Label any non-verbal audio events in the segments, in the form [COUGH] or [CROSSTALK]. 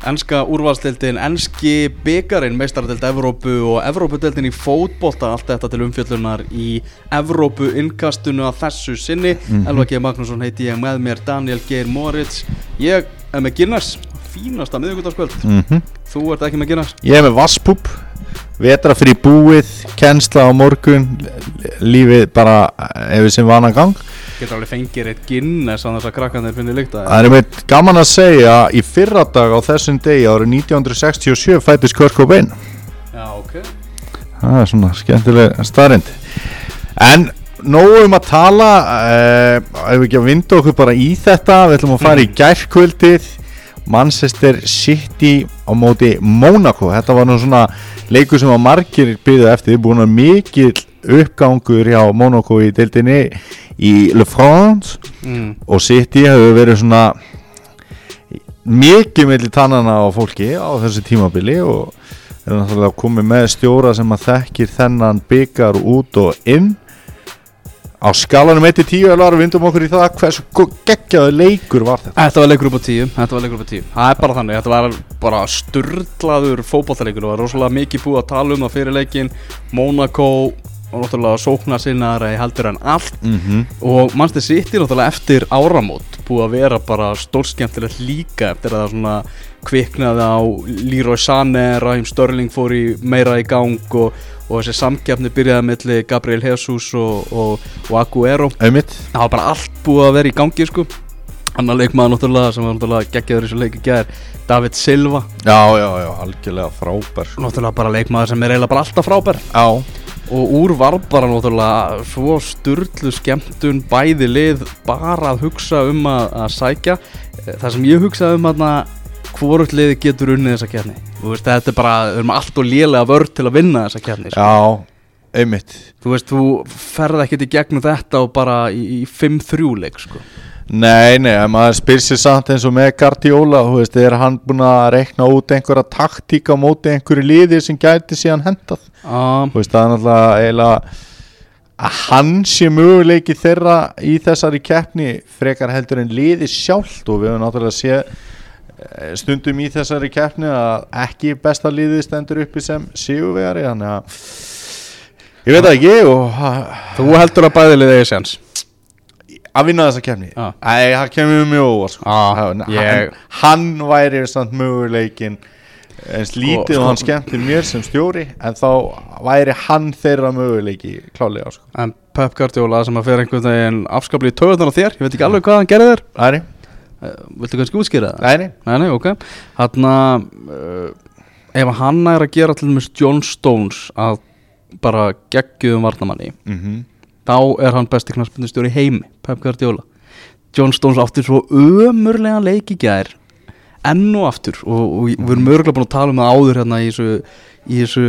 Ennska úrvalstildin, ennski byggarinn, meistardelt Evrópu og Evrópudeldin í fótbolta, allt þetta til umfjöllunar í Evrópu innkastunu að þessu sinni. Mm -hmm. Elva G. Magnússon heiti ég með mér, Daniel Geir Moritz. Ég er með Guinness, fínasta miðugutaskvöld. mm -hmm. Þú ert ekki með Guinness. Ég er með Vasspup Vetrafri búið, kennsla á morgun Lífið bara ef við sem vana gang Getur alveg fengið eitt Guinness þess að krakkanir finnir líkta. Það er meitt gaman að segja Í fyrradag á þessum degi árið 1967 fættist Kurt Cobain. Já, ok. Það er svona skemmtileg starrend En nógu um að tala uh, Ef við ekki að vinda okkur bara í þetta? Við ætlum að fara í gærkvöldið. Manchester City á móti Monaco Þetta var nú svona leikur sem að margir byggðu eftir. Búin að mikill uppgangur hjá Monaco í deildinni í Le France. Mm. og City hefur verið svona mikið melli tannana á fólki á þessu tímabili og er náttúrulega komið með stjóra sem að þekkir þennan byggar út og inn. Á skalanum 1-10 alvar vindum okkur í það hversu geggjaðu leikur var þetta? Þetta var leikur upp á tíu, þetta var leikur upp á tíu. Það er bara þannig, þetta var bara sturlaður fótballtaleikur og var rosalega mikið búið að tala um það fyrir leikin Monaco og náttúrulega sókna sinnaðara í heldur en allt. Mm -hmm. og mannstu City náttúrulega eftir áramót búið að vera bara stórskemmtilegt líka eftir að það svona kviknaði á Leroy Sané, Raheem Störling fór í meira í gang og, og þessi samkeppni byrjaði melli Gabriel Jesus og, og, og Aguero. Einmitt. Það var bara allt búið að vera í gangi sko. Annar leikmaður náttúrulega sem var náttúrulega geggjaður í þessu leiki gær David Silva. Já, já, já, algjörlega frábær. Náttúrulega bara leikmaður sem er eiginlega bara alltaf frábær. Já, og úr var bara náttúrulega svo sturlu skemmtun bæði lið bara að hugsa um að, að sækja það sem ég hugsaði um að hvort liði getur unnið þessa kjarni þetta er bara, við erum allt og lélega vörð til að vinna þessa kjarni sko. já, einmitt þú veist, þú ferð ekkert í gegnum þetta og bara í, í 5-3 leik sko. Nei, nei, maður spyr sér samt eins og með Guardiola, þú veist, er hann búin að rekna út einhverja taktík á móti einhverju liði sem gæti síðan hendað um, Þú veist, það er náttúrulega eiginlega að hann sé möguleiki þeirra í þessari keppni frekar heldur en liði sjálft og við höfum náttúrulega sé eh, stundum í þessari keppni að ekki besta liði stendur uppi sem sigurvegari, þannig að ég veit það ekki og þú heldur að bæði liði eigi séns að vinna þessa keppni Já. Æ, það kemur mjög óvart sko. Já, hann, hann væri samt möguleikin eins lítið sko- og hann skemmti mér sem stjóri en þá væri hann þeirra möguleiki klálega sko. en Pep Guardiola sem að fyrir einhvern veginn afskapli í töðunar á þér, ég veit ekki alveg hvað hann gerði þér Æri, uh, viltu kannski útskýra það? æri nei, ok Þannig að uh, ef hann er að gera til dæmis John Stones að bara geggjum varnamanni mm -hmm. Þá er hann besti knarsbundistjóri í heimi Pep Guardiola. John Stones átti svo ömurlega leik í gær enn og aftur. Og, og við erum örgulega búin að tala um það áður hérna í þessu, í þessu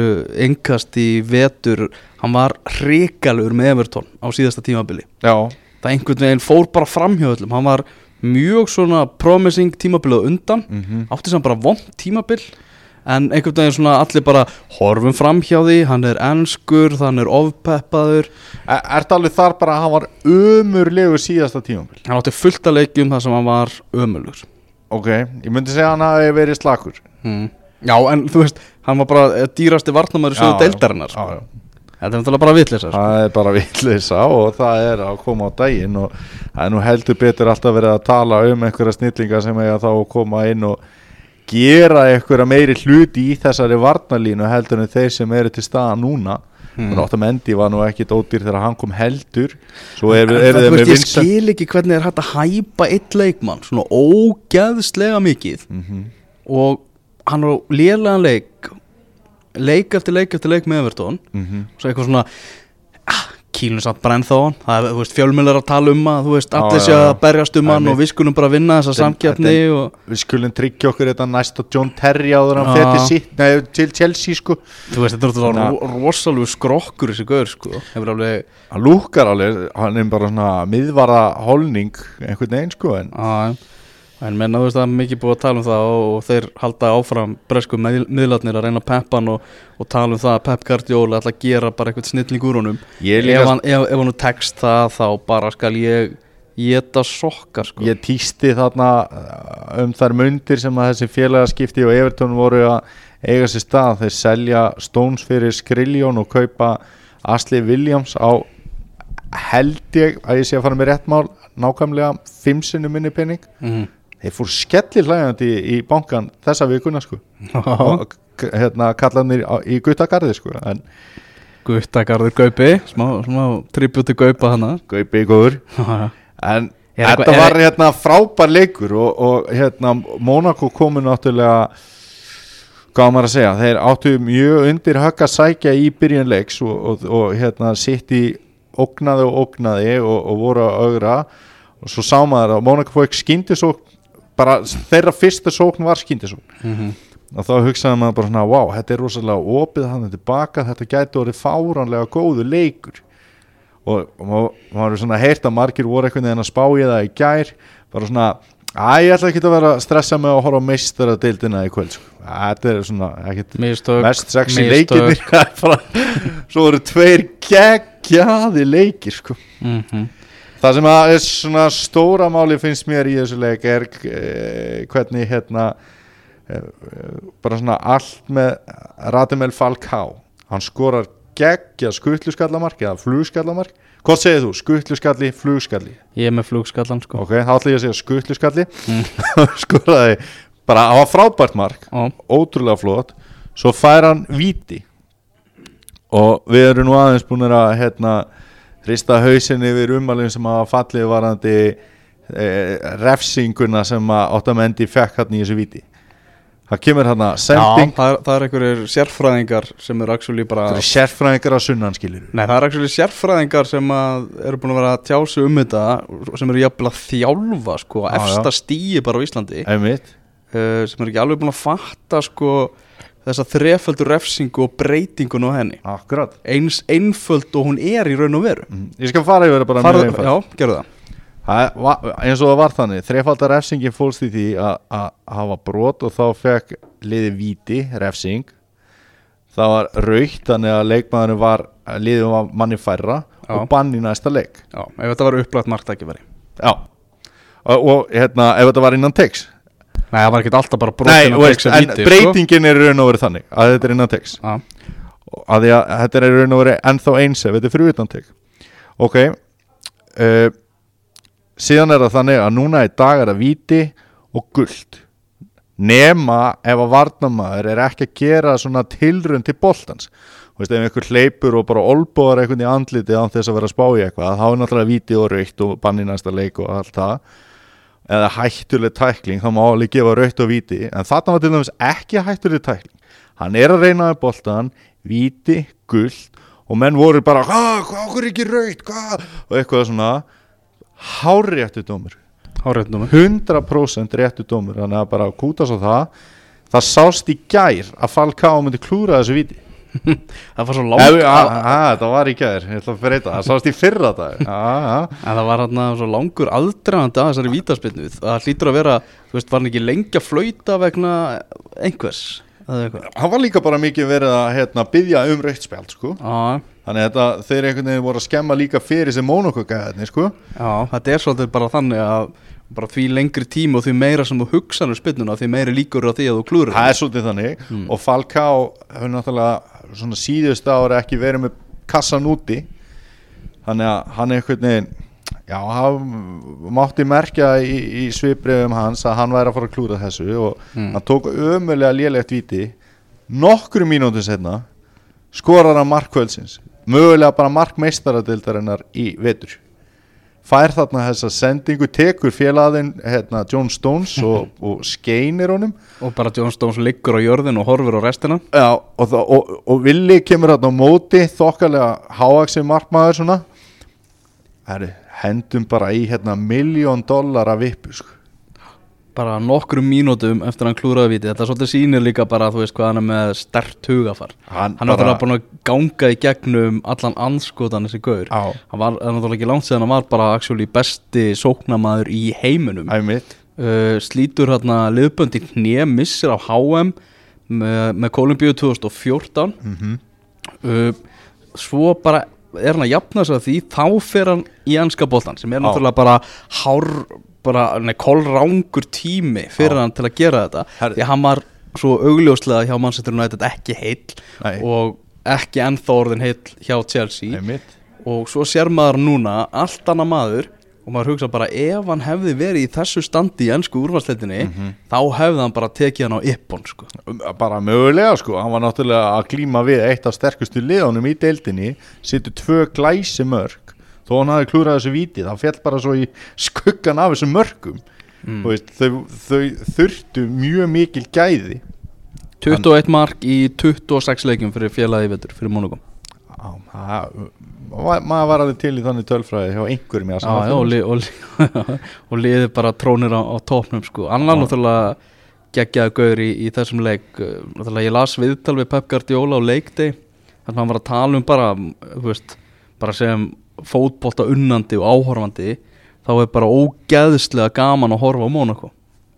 engast í vetur. Hann var hrikalur með Everton á síðasta tímabili. Já, það einhvern veginn fór bara framhjóðlum hann var mjög svona promising tímabilið undan. Mm átti sem bara vond tímabil en einhvern veginn svona allir bara horfum fram hjá því, hann er enskur hann er ofpeppaður er, Ertu alveg þar bara að hann var umurlegu síðasta tímabil hann átti fullt að leikjum þar sem hann var ömulur Ok, ég myndi segja að hann hafi verið slakur hmm. já en þú veist hann var bara eh, dýrasti varnamæður sögðu deildarinnar já, já. þetta er náttúrulega bara vitleisa sko. Það er bara villisa og það er að koma á daginn og það er nú heldur betur alltaf verið að tala um einhverja snillinga sem eiga þá að koma inn og gera einhverja meiri hluti í þessari varnalínu heldur en þeir sem eru til staða núna. Hmm. og Otamendi var nú ekkit ódýr þegar hann kom heldur. Er, er, það, er veist, ég skil ekki hvernig er hægt að hæpa eitt leikmann svona ógeðslega mikið. Mm og hann á lélegan leik leik eftir leik eftir leik með Everton. -hmm. svo eitthvað svona kýlun samt bara ennþá á hann. Það er, þú veist, fjölmjölar að tala um að þú veist, allir sé að berjast um hann og við skulum bara vinna þessa samkeppni og við skulum tryggja okkur þetta næst á John Terry áður hann til sitt, nei, til Chelsea sko. Þú veist, þetta er náttúrulega ro rosalegu skrokkur þessi gaur, sko, alveg hann lúkar alveg, hann er bara svona miðvara holning einhvern veginn sko en að, en menna, þú veist, það er mikið búið að tala um það og, og þeir halda áfram bresku mið, miðlarnir að reyna að peppa hann og, og tala um það að Pep Guardiola ætla að gera bara eitthvað snilling úr honum. Ef hann, ef, ef hann tekst það þá bara skal ég Geta sokkar sko. Ég týsti þarna uh, um þær mundir sem að þessi félagaskipti og Everton voru að eiga sér stað. Þeir selja Stones fyrir Skriljón og kaupa Ashley Williams á held ég að ég sé að fara með rétt mál nákvæmlega fimm sinni minni penning mm. Þeir fór skellir hlægandi í, í bankan þessa vikuna sko. Og hérna kallanir á- í guttagarði sko en Guttagarður Gaupi Smá, smá tribúti Gaupa hana gaupi góður. En Er þetta var hérna frábær leikur og, og hérna Monaco komu náttúrulega hvað á maður að segja, þeir áttu mjög undir högg að sækja í byrjun leiks og, og, og hérna sitt í ógnaði og ógnaði og, voru að augra. Og svo sá maður að Monaco fók skyndisókn bara þeirra fyrsta sókn var skyndisókn Mhm. og þá hugsaði maður bara svona wow, þetta er rosalega opið hann tilbaka, þetta gæti orðið fáránlega góðu leikur og, og maður, maður er svona heyrt að margir voru einhvern veginn að spá í það í gær bara svona, að ég ætla ekki að vera að stressa með að horfa á meistara deildina í kvöld sko. þetta er svona Mistök mest sexy leikir [LAUGHS] svo eru tveir geggjaði leikir sko Mhm. Það sem að er svona stóra máli finnst mér í þessu leik er eh, hvernig hérna eh, bara svona allt með Radamel Falcao. Hann skorar geggja skuttluskallamark eða flugskallamark. Hvað segir þú? Skuttluskalli, flugskalli Ég er með flugskallan sko. Ok, þá ætla ég að segja skuttluskalli Mm. [LAUGHS] skoraði bara á frábært mark. Ó, ótrúlega flott. Svo fær hann víti. Og við erum nú aðeins búin að hérna hrista hausin yfir umalinn sem að fallið varandi e, refsinguna sem að Óttamendi fekk hann í þessu víti. Það kemur hann að Já, sending það, er- það er einhverjir sérfræðingar sem eru actually bara það eru sérfræðingar að sunnan skilir Nei, það er actually sérfræðingar sem eru búin að vera að tjá sig um þetta sem eru jafnvel að þjálfa sko, Já, efsta stíi bara á Íslandi. Einmitt. Uh, sem eru ekki alveg búin að fatta sko þessa þreföldu refsingu og breytingun á henni. Akkurat. Eins einföld og hún er í raun og veru. Mm, ég skal fara yfir það bara Farðu, mjög einfalt Já, gerðu það. Var, eins og það var þannig þrefaldar refsingin fólst í því að hafa brot og þá fekk liði víti, refsing. Það var raukt þannig að leikmaðurinn var liðið var manni færra Já. og bann í næsta leik. Já, ef þetta var upplætt marktækifæri. Já. Og, og hérna, ef þetta var innan teks Nei, það var ekki alltaf bara brotin og veist, en sko. breytingin er raun og verið þannig að þetta er innan teks Já, að því að þetta er raun og verið ennþá eins ef þetta er fyrir utan tek ok uh, síðan er það þannig að núna í dag er það víti og guld nema ef að varnamaður er ekki að gera svona tilrun til boltans. Þú veist, ef einhver hleypur og bara olbóðar einhvern í andliti án þess að vera að spá í eitthvað þá er náttúrulega víti og raukt og banni næsta leik og allt það eða hættuleg tækling, þá má alveg gefa raukt og víti en þarna var til dæmis ekki hættuleg tækling. Hann er að reyna með boltan víti, guld og menn voru bara, hvað, hvað, okkur ekki raukt hvað, og eitthvað svona háréttu dómur. Háréttnum 100% réttu dómur þannig að bara kúta svo það. Það sást í gær að Falcao myndi klúra þessu víti Það var svo Ef, langt a, a, það var í gær, ég ætla að breyta. Það sást í fyrra dag. A, a. En það var hann svo langur aldræðandi að þessari vítaspinnu Það hlýtur að vera, þú veist, var hann ekki lengi að flauta vegna einhvers? Hann var líka bara mikið verið að hérna, byggja um raukt spjald sko. Þannig að þeir einhvern veginn voru að skemma líka fyrir sem mónokokkaðarnir sko. þetta er svolítið bara þannig að bara því lengri tíma og því meira sem þú hugsa um spinnuna því meiri líkur á því að þú klúður það er svolítið þannig. Og Falcao hefur náttúrulega svona síðust ára ekki verið með kassan úti. Þannig að hann einhvern veginn já, hann mátti merkja í, í svipriðum hans að hann væri að fara að klúra þessu og Mm. hann tók ömulega lélegt víti. Nokkru mínútur setna skorar hann markvöldsins mögulega bara markmeistaradeildarinnar í vetur fær þarna þessa sendingu tekur félaginn hérna, John Stones og, og skeinir honum. Og bara John Stones liggur á jörðin og horfir á restina. Já, og, og, og Willi kemur þarna á móti þokkalega háaksið markmaður svona. Herri, hendum bara í hérna miljón dollar af vippu sko. Bara nokkrum mínútum eftir að hann klúraði víti. Þetta svolítið sýnir líka bara þú veist hvað hann er með stert hugafar. Hann er náttúrulega búin að ganga í gegnum allan anskotan þessi gaur. Já. hann var náttúrulega ekki langt síðan hann var bara actually besti sóknamaður í heiminum. Uh, slítur hérna liðböndi hnje missir á HM með, með Kolumbíu 2014 mm uh, svo bara er hann að jafna sig að því þá fer hann í ennska boltan sem er náttúrulega bara hár bara, nei, kolrángur tími fyrir Já. hann til að gera þetta Herri. því hann var svo augljóslega hjá Manchester United ekki heill Nei. og ekki ennþá orðin heill hjá Chelsea Einmitt. og svo sér maður núna allt annað maður og maður hugsa bara ef hann hefði verið í þessu standi í ennsku úrvarsleitinni Mhm. þá hefði hann bara tekið hann á yppon sko. bara mögulega sko, hann var náttúrulega að glíma við eitt af sterkustu liðunum í deildinni sittur tvö glæsi mörg þó hann hafi klúrað þessu víti það fjall bara svo í skuggan af þessum mörgum Mm. Veist, þau, þau þurftu mjög mikil gæði 21 mark í 26 leikjum fyrir félagi vetur fyrir ma- maður var alveg til í þannig tölfræði hjá einhverjum Já, já, og, li, og, li, [LAUGHS] og liði bara trónir á, á topnum sko. annar Já. náttúrulega geggjaði gaur í, í þessum leik Uh, náttúrulega ég las viðtal við Pep Guardiola á leikdei þannig að hann var að tala um bara veist, bara sem fótbolta unnandi og áhorfandi þá er bara ógeðslega gaman að horfa á Monaco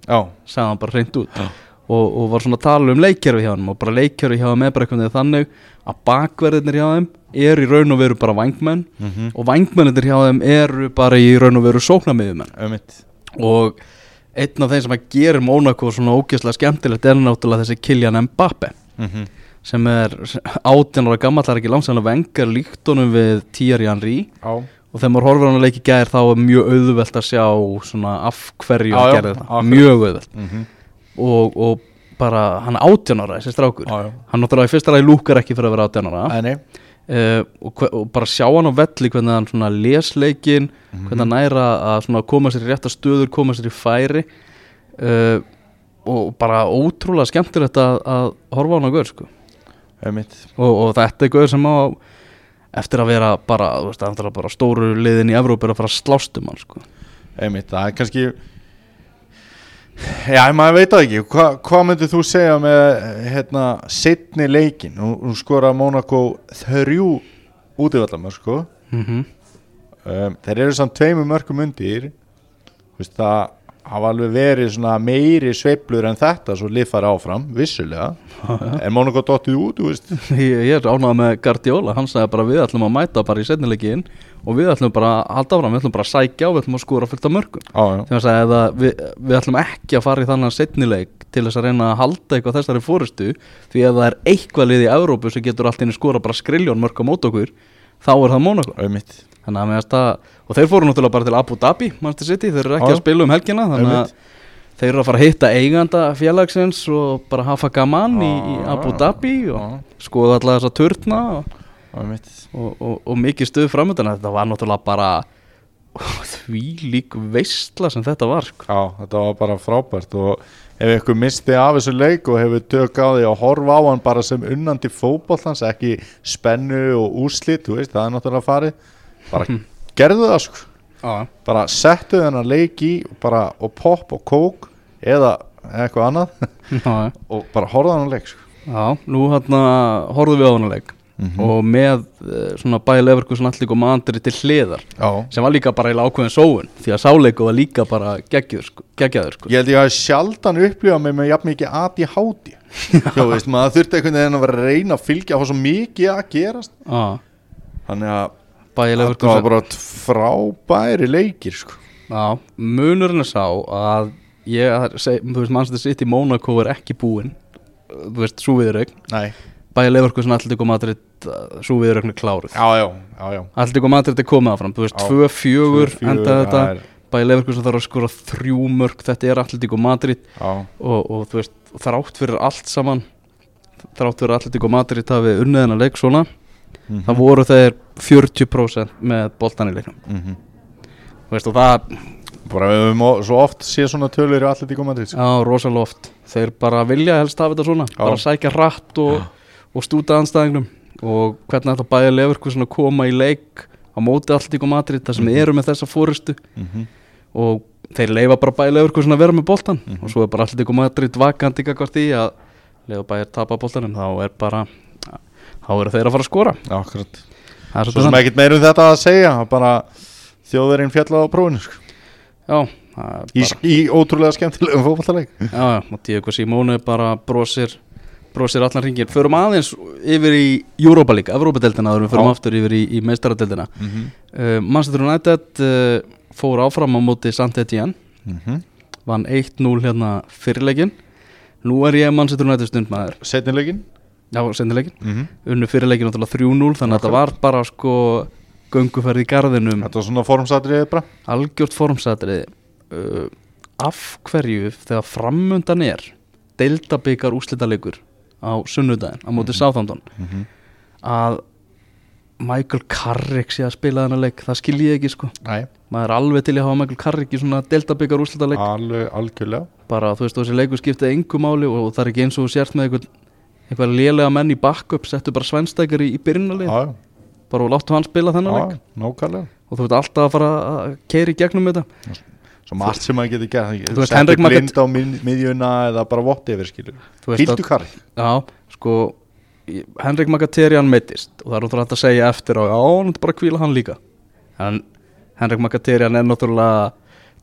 já, sagði hann bara hreint út. Og, og var svona að tala um leikkerfi hjá hann og bara leikkerfi hjá hann er bara eitthvað þannig að bakverðinir hjá þeim er í raun og veru bara vangmenn mhm, og vangmennir hjá þeim eru bara í raun og veru sóknarmiðumenn ömmitt og einn af þeim sem að gerir Mónaco svona ógeðslega skemmtilegt er náttúrulega þessi Kylian Mbappe mhm, sem er átján ára gammal, það er ekki langsann að vengar líkt honum við Thierry Henry. Já, og þegar maður horfir á hann að leiki gær þá er mjög auðvelt að sjá svona af hverju hann gerði akkurat. mjög auðvelt. Mhm, og, og bara hann er átján ára þessi strákur, já hann náttúrulega í fyrsta lagi lúkar ekki fyrir að vera átján ára. Æ, nei, uh, og, og bara sjá hann á velli hvernig hann svona les leikin hvernig hann næra að svona koma sér í rétta stöður koma sér í færi. Uh, og bara ótrúlega skemmtilegt að, að horfa á hann á gaur sko. Og, og þetta er gaur sem á eftir að vera bara, veist, náttúrulega bara stóru liðin í Evróp er að fara að slást um hann sko. Einmitt, það er kannski Já, maður veit það ekki Hva, Hvað myndir þú segja með hérna, setni leikin nú skora Monaco þrjú útivallamör sko. mm -hmm. um, Þeir eru samt tveimur mörgum undir Það hafa alveg verið svona meiri sveiflur en þetta svo lið fara áfram, vissulega. [LAUGHS] En Monaco dottið út, þú veist. [LAUGHS] Ég, ég er ánægð með Guardiola. Hann sagði bara við ætlum að mæta bara í setnileikin og við ætlum bara að halda áfram. Við ætlum bara að sækja og við ætlum að skora fullt af mörgum sagði að við, við ætlum ekki að fara í þannig setnileik til þess að reyna að halda eitthvað þessari fórustu því að það er eitthvað lið í Evrópu sem getur allt inn skora bara skriljón mörg á mót okkur þá er það Monaco auðvitað þannig að meðast að og þeir fóru náttúrulega bara til Abu Dhabi Manchester City, þeir eru ekki já. að spila um helgina þannig að þeir eru að fara að hitta eiganda félagsins og bara hafa gaman í, í Abu. Dhabi og skoða alla þessa turna og, og, og, og mikið stuð framöndan þetta var náttúrulega bara [LAUGHS] því lík veistla sem þetta var sko. Já, þetta var bara frábært og ef ykkur misti af þessu leik og hefur tök á því að horfa á hann bara sem unnandi fótbollans, ekki spennu og úrslit, þú veist, það er náttúrulega farið. Bara gerðu það sko. Já, bara settu þennan leik í og bara, og pop og kók eða eitthvað annað. Já, [LAUGHS] og bara horfa hann leik sko. já, nú hérna horfðum við á hann leik Mhm. og með eh, svona bæði Leverkusen allir og mandri til hliðar Já, sem var líka bara eiginlega ákveðin sóun því að sáleiku var líka bara geggjaður sko, geggjaður sko. ég held ég að sjaldan upplifa mig með jafn mikið aði háti [LAUGHS] þú veist, maður þurfti einhvern veginn að vera að reyna að fylgja og svo mikið að gerast Já, þannig að þetta var bara frábæri leikir sko. Já, munurinn er sá að ég, þú veist, Manchester City Monaco er ekki búinn þú veist, viðraug Nei, bæði Leverkusen Atletico Madrid svo viðraugn er kláruð já, já, já, já. Atletico Madrid er komið áfram, þú veist, Já. 2-4 enda þetta, er- bæði Leverkusen þarf að skora þrjú mörg, þetta er Atletico Madrid Já, og, og þú veist, þrátt fyrir allt saman þrátt fyrir Atletico Madrid hafi unniðina leik svona mhm, það voru þeir 40% með boltan í leiknum mhm. þú veist, og það, bara við höfum svo oft séð svona tölur í allir tíku Madrid sko. já, rosalega oft þeir bara vilja helst hafa þetta svona Já. bara sækja rætt og, og stúta anstæðingnum og hvernig ætla bæði Leverkusen að koma í leik á móti Atletico Madrid þar sem Mhm. eru með þessa fórustu Mhm. og þeir leifa bara bæði Leverkusen að vera með boltan Mhm. og svo er bara Atletico Madrid vakandi gagvart í að leifa bæði að tapa boltanum þá er bara þá eru þeir að fara að skora akkurat Svo sem þannig ekkert meir um þetta að segja bara þjóðverinn fjallað á prófinu sko. já, í, í ótrúlega skemmtilegum fótballtaleik já, já, og Diego Simone bara brosir bróðsir allan ringin Förum aðeins yfir í Europa League, Evrópadeldina Þegar við förum Já. aftur yfir í, í meistaradeldina mm -hmm. uh, Manchester United uh, fór áfram á móti Saint Etienne. Mhm. Vann 1-0 hérna fyrirleikin Nú er ég Manchester United stundmaður. Setnilegin Já, sendileikin mm -hmm. Unnu náttúrulega 3-0 Þannig að þetta var bara sko Gönguferð í garðinum. Þetta var svona formsatriðið bara. Algjört formsatriði. Uh, Af hverju þegar framundan er Deildabikar úslitaleikur Á sunnudaginn Á móti Southampton. Mm -hmm. Að Michael Carrick sé að spila þennan leik Það skil ég ekki sko. Næ, Maður er alveg til að hafa Michael Carrick í svona Deildabikar úslitaleik alveg algjörlega. Bara þú veist þessi leikur skiptið engu máli og það er ekki eins og þú sért með einhvern einhver lélega menn í backup settu bara svenstækjar í, í byrjunalið Já, já, bara og láttu hann spila þennan leik. já, nákvæmlega. Og þú veit alltaf að fara að keiri gegnum þetta Svo margt sem maður getur gert Þú veist, Henrik Magat- blind á mið- miðjuna eða bara skilur Þú veist Hýldu að- karri. Já, sko Henrik Mkhitaryan meittist og það er náttúrulega hægt að segja eftir á já, hann er bara að kvíla hann líka. En Henrik Mkhitaryan er náttúrulega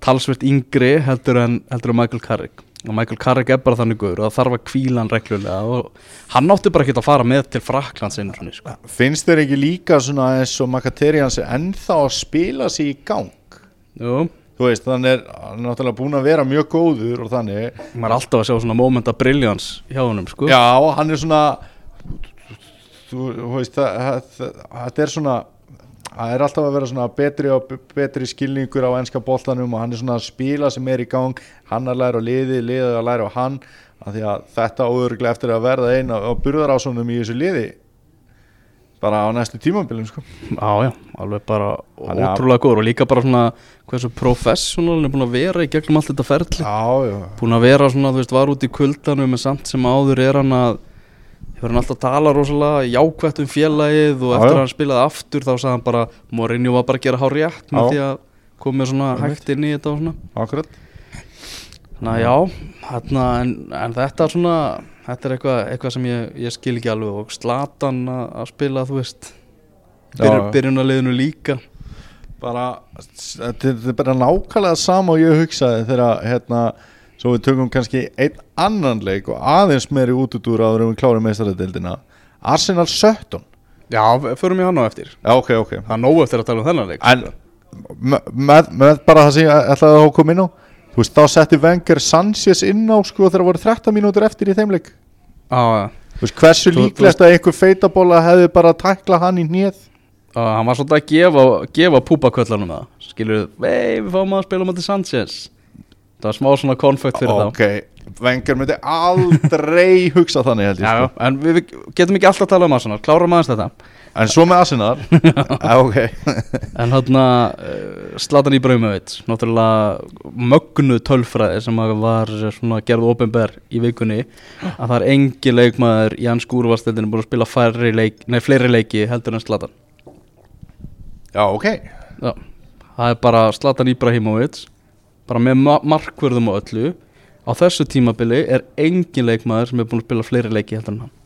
talsvert yngri heldur en, heldur en Michael Carrick. Og Michael Carrick er bara þannig guður og það þarf að kvíla hann reglulega og hann átti bara ekki að fara með til Fraklands einu svona sko. Finnst þér ekki líka svona eins og Makaterian sé ennþá að spila sig í gang? Jú, Þú veist, hann er, hann er náttúrulega búin að vera mjög góður og þannig. Maður er alltaf að sjá svona moment of brilliance hjá honum sko. Já, hann er svona þú, veist, þetta er svona það er alltaf að vera svona betri og betri skilningur á enska boltanum og hann er svona að spila sem er í gang. Hann að læra á liði, liðið að læra á hann því að þetta óörglega eftir að verða eina á burðarásónum í þessu liði bara á næstu tímambilum sko. Já, já, alveg bara Hann er- ótrúlega góður og líka bara svona hversu professional hann er búin að vera í gegnum allt þetta ferli Já, já, búin að vera svona, þú veist, var út í kuldanum en samt sem áður er hann að hefur hann alltaf að tala rosalega jákvætt um félagið og Já, eftir já. að hann spilaði aftur þá sagði hann bara Mourinho var bara að gera hár rétt með Já. því að komið svona hægt inn í þetta og svona akkurat Ná já, hérna, en, en þetta er svona þetta er eitthvað, eitthvað sem ég, ég skil ekki alveg og Slatan að spila, þú veist. Byrjun, já. byrjunarliðinu líka. Bara, þetta er bara nákvæmlega sama og ég hugsaði þegar hérna, svo við tökum kannski einn annan leik og aðeins meiri útudúr áður við klárum meistaradeildina. Arsenal 17 Já, förum ég hann á eftir. Já, ok, ok. Það er nógu eftir að tala um þennan leik. En me- með, með bara það sem ég ætlaði að koma inn á Þú veist, þá setti Wenger Sanchez inn á sko þegar voru 13 mínútur eftir í þeim leik. Já, já. Þú veist, hversu Þú- þú líklegt að einhver feitabóla hefði bara tækla hann í hnið Já, hann var svolítið að gefa, gefa púpaköllunum það. Skilur, vei, við fáum að spila á móti Sanchez. Það var smá svona konfekt fyrir Ok, Wenger myndi aldrei [LAUGHS] hugsa þannig held þá ég Já, já, sko. en við, við getum ekki alltaf að tala um Arsenal. Klárum aðeins þetta En svo með [LAUGHS] ok. En hérna, uh, Zlatan Ibrahimovic Náttúrulega mögnu tölfræði sem var gerð ofinber í vikunni Að það er engi leikmaður í hans skúrvastildinu búin að spila leik, nei, fleiri leiki heldur en Zlatan. Já, ok. Já, það er bara Zlatan Ibrahimovic bara með ma markverðum og öllu. Á þessu tímabili er engin leikmaður sem er búin að spila fleiri leiki heldur en hann.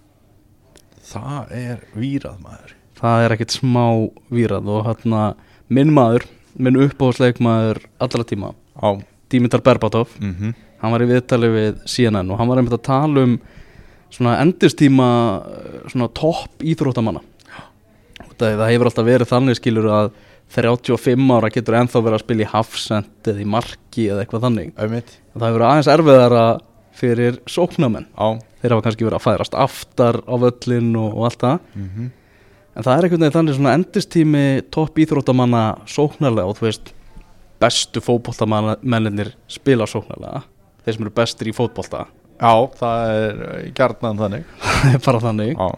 Það er vírað maður það er ekkert smá vírað og hérna minn maður, minn uppáhaldsleikmaður allra tíma, Já Dimitar Berbatov mm -hmm. hann var í viðtali við CNN og hann var einmitt að tala um svona endistíma eh, svona topp íþróttamanna. Það, hefur alltaf verið þannig skilur að 35 ára getur ennþá verið að spila í hafsend eða í marki eða eitthvað þannig. Ömmitt það hefur verið aðeins erfiðara fyrir sóknamenn Já þeir hafa kannski verið að færast aftar á völlin og, og allt það. Mm -hmm. En það er einhvern veginn þannig svona endistími topp íþróttamanna sóknarlega og þú veist bestu fótboltamennir spila sóknarlega. Þeir sem eru bestir í fótbolta. Já, það er gjarnan þannig. [LAUGHS] Það er bara þannig. Já.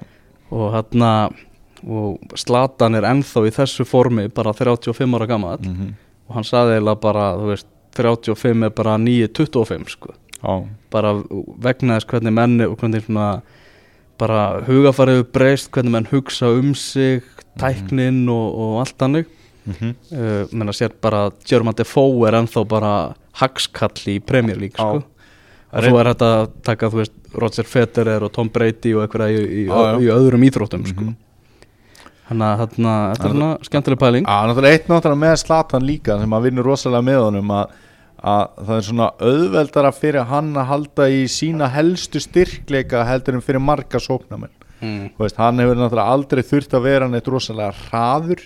Og hérna og Slatan er ennþá í þessu formi bara 35 ára gammal mm -hmm. og hann saði eiginlega bara þú veist 35 er bara 9-25 sko. Bara vegna þess hvernig menn og hvernig svona bara hugafarið breyst, hvernig menn hugsa um sig tæknin og, og allt hannig mm -hmm. uh, menn að sér bara German Defoe er ennþá bara hagskall í Premier League sko. Og svo er þetta að taka veist Roger Federer og Tom Brady og eitthvað í, í, já. í öðrum íþróttum sko. Mhm. þannig að þetta er svona skemmtileg pæling Já, náttúrulega eitt náttúrulega með Slatan líka sem að vinnur rosalega með honum að að það er svona auðveldara fyrir hann að halda í sína helstu styrkleika heldur en fyrir marga sóknamenn mm. Veist, hann hefur náttúrulega aldrei þurft að vera neitt rosalega hraður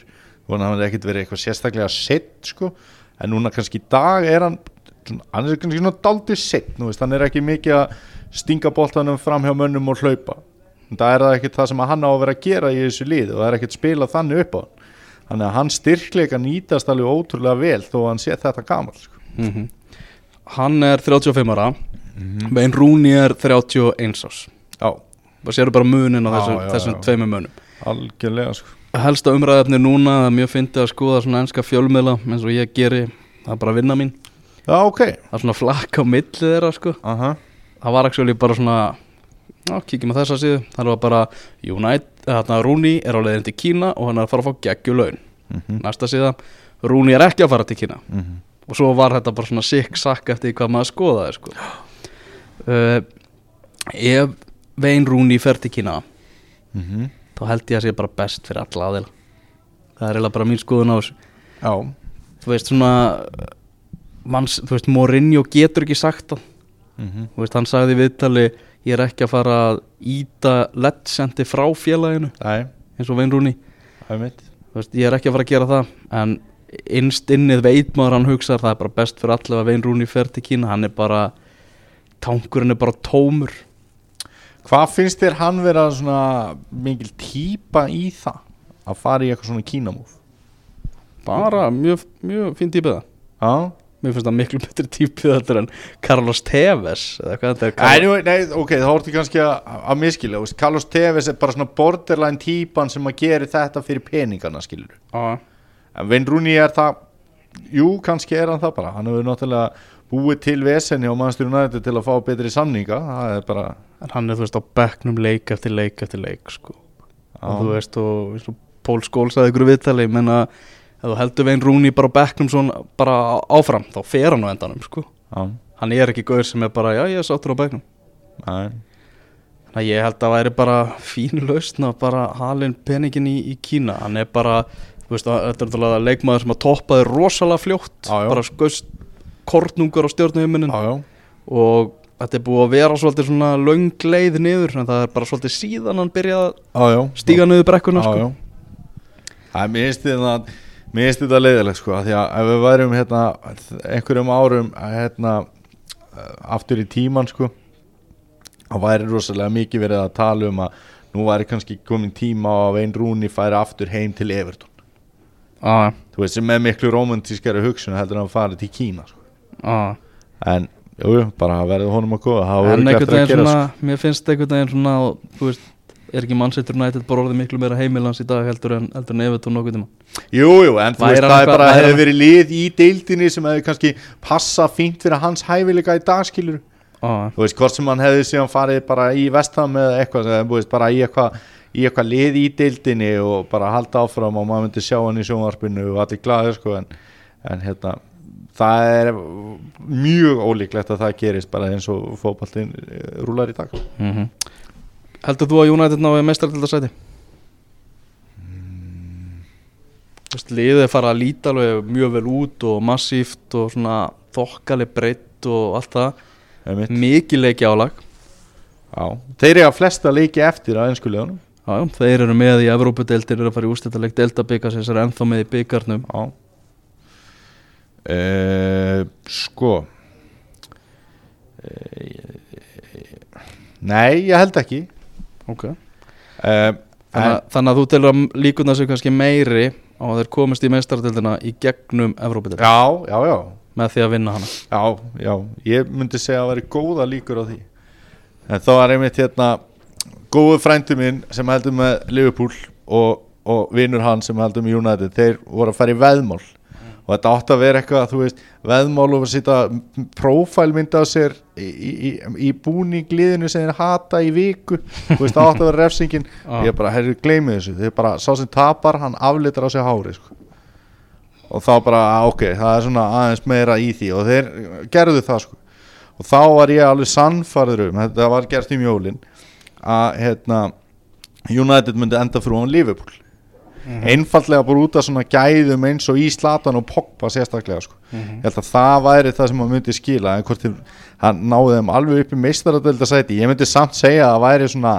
og hann hefur ekkert verið eitthvað sérstaklega sett sko, en núna kannski í dag er hann svona, hann er kannski svona daldið sett, veist, hann er ekki mikið að stinga boltanum fram hjá mönnum og hlaupa það er það ekkert það sem hann á að vera að gera í þessu lið og það er ekkert spilað þannig upp á hann þannig að hann styrkleika nýtast alveg ótrúlega vel þó að hann sé þetta gamal sko. Mm Hann er 35 ára. Vein Rúni er 31 árs. Já, og séru bara munin á þessum, þessum já. tveimur munum algjörlega sko. Helsta umræðefni núna að mjög fyndi að skoða svona enska fjölmiðla eins og ég geri, það er bara vinna mín. Já, ok. Það er svona flakk á milli þeirra sko. Aha. það var actually bara svona kíkjum á þessa síðu, það var bara United, þarna Rúni er á leiðin til Kína og hann er að fara að fá geggju laun. Mhm, næsta síða, Rúni er ekki að fara til Kína. Mhm. Og svo var þetta bara svona sikk sakk eftir hvað maður skoðaði sko. uh, ef Vein Rúni fer til Kína Mhm. þá held ég að sé bara best fyrir alla aðeila það er eiginlega bara mín skoðun á þessu. Þú veist svona manns, þú veist Mourinho getur ekki sagt það. Mhm. þú veist hann sagði viðtali ég er ekki að fara að íta lettsendi frá félaginu Nei, eins og Vein Rúni veist, ég er ekki að fara að gera það en innst innið veit maður hann hugsar það er bara best fyrir allavega Vein Rúni fer til Kína. Hann er bara tankurinn er bara tómur. Hvað finnst þér hann vera svona mikil típa í það? Að fara í eitthvað svona kínamúf? bara mjög, mjög fín típið það. Já? Mér finnst það miklu betri típið þetta en Carlos Tevez eða hvað þetta er Nei, Carlos... nú, nei, ok, þá ertu kannski að, að miskilja veist, Carlos Tevez er bara svona borderline típan sem að gera þetta fyrir peningana skilur Já, En Vin Rooney er það Jú, kannski er hann það bara. Hann hefur náttúrulega búið til vesenni á mannstur United til að fá betri samninga. Það er bara en hann er þú veist á bekknum leik eftir leik eftir leik sko. og þú veist og, og Pól Skól sagði ykkur viðtali menna ef þú heldur Vein Rúni bara á bekknum svona bara áfram þá fer hann á endanum sko. Já, hann er ekki gauður sem er bara já ég er sáttur á bekknum. Nei. Þannig að ég held að væri bara fín lausn að bara halin peningin í, í Kína. Hann er bara, veist, að- þetta er náttúrulega leikmaður sem að toppaði rosalega fljótt Já, já. bara skaust kornungur á já og þetta er búið að vera svolítið svona löng leið niður en það er bara svolítið síðan hann byrjaði að stíga niður brekkuna sko. Það er mér finnst þetta Mér finnst þetta leiðilegt sko Því að ef við værum hérna einhverjum árum hérna aftur í tíman sko þá væri rosalega mikið verið að tala um að nú væri kannski komin tíma á að Vein Rúni færi aftur heim til Everton Já, þú veist sem er miklu romantískari hugsun heldur en að fara til Kína sko. já. En jú, bara verður honum að góða. En eftir að gera svona, sko. mér finnst einhvern veginn svona þú veist, er ekki Manchester United bara orðið miklu meira heimilans í dag heldur en, heldur en Evertón nokkuð tíma? Jú, jú, en þú veist það er bara hefur verið lið í deildinni sem hefur kannski passa fínt fyrir hans hæfileika í dagskilur Já, þú veist, hvort sem hann hefði síðan farið bara í vestam eða eitthvað, bara í eitthvað í eitthvað lið í deildinni og bara halda áfram og maður myndi sjá hann í sjónvarpinu og allir glaður sko en, en hérna, það er mjög ólíklegt að það gerist bara eins og fótballin rúlar í dag. Mm Heldur þú að United náði meistaraldasæti? Þú veist, liðið farið að líta alveg mjög vel út og massíft og svona þokkaleg breytt og allt það. Mikið leiki álag. Já, þeir eru að flesta leiki eftir að einskulegunum Já, þeir eru með í Evrópudeildir eru að fara í úrstættaleg Delta-byggas þessar er ennþá með í byggarnum Já. Uh, Sko. Uh, Nei, ég held ekki. Ok. Uh, Þannig, þannig að þú telur að líkuna sig kannski meiri á að þeir komist í meistaraldildina í gegnum Evrópudeildir Já, já, já. Með því að vinna hana? Já, já, ég myndi segja að veri góða líkur á því. En þá var einmitt hérna góðu frændu minn sem heldur með Liverpool og, og vinnur hann sem heldur með United þeir voru að fara í veðmál. Og þetta átti að vera eitthvað, þú veist veðmál og að sýta prófælmynda á sér í, í, í, búningliðinu sem þeir hata í viku. Þú veist, það átti að vera [LAUGHS] refsingin. Já. ég bara, herri, gleymi þessu. Þeir bara, sá sem tapar, hann aflitar á sig hári sko. Og þá bara, ah, ok, það er svona aðeins meira í því. Og þeir gerðu það sko. Og þá var ég alveg sannfarður um, þetta var gert í mjólin að hérna United myndi enda fyrir hún Liverpool. Einfallega bara út af svona gæðum eins og í Slatan og Pogba sérstaklega sko. ég held að það væri það sem hann myndi skila en hvort hann náði þeim alveg upp í meistaradöldasæti, ég myndi samt segja að það væri svona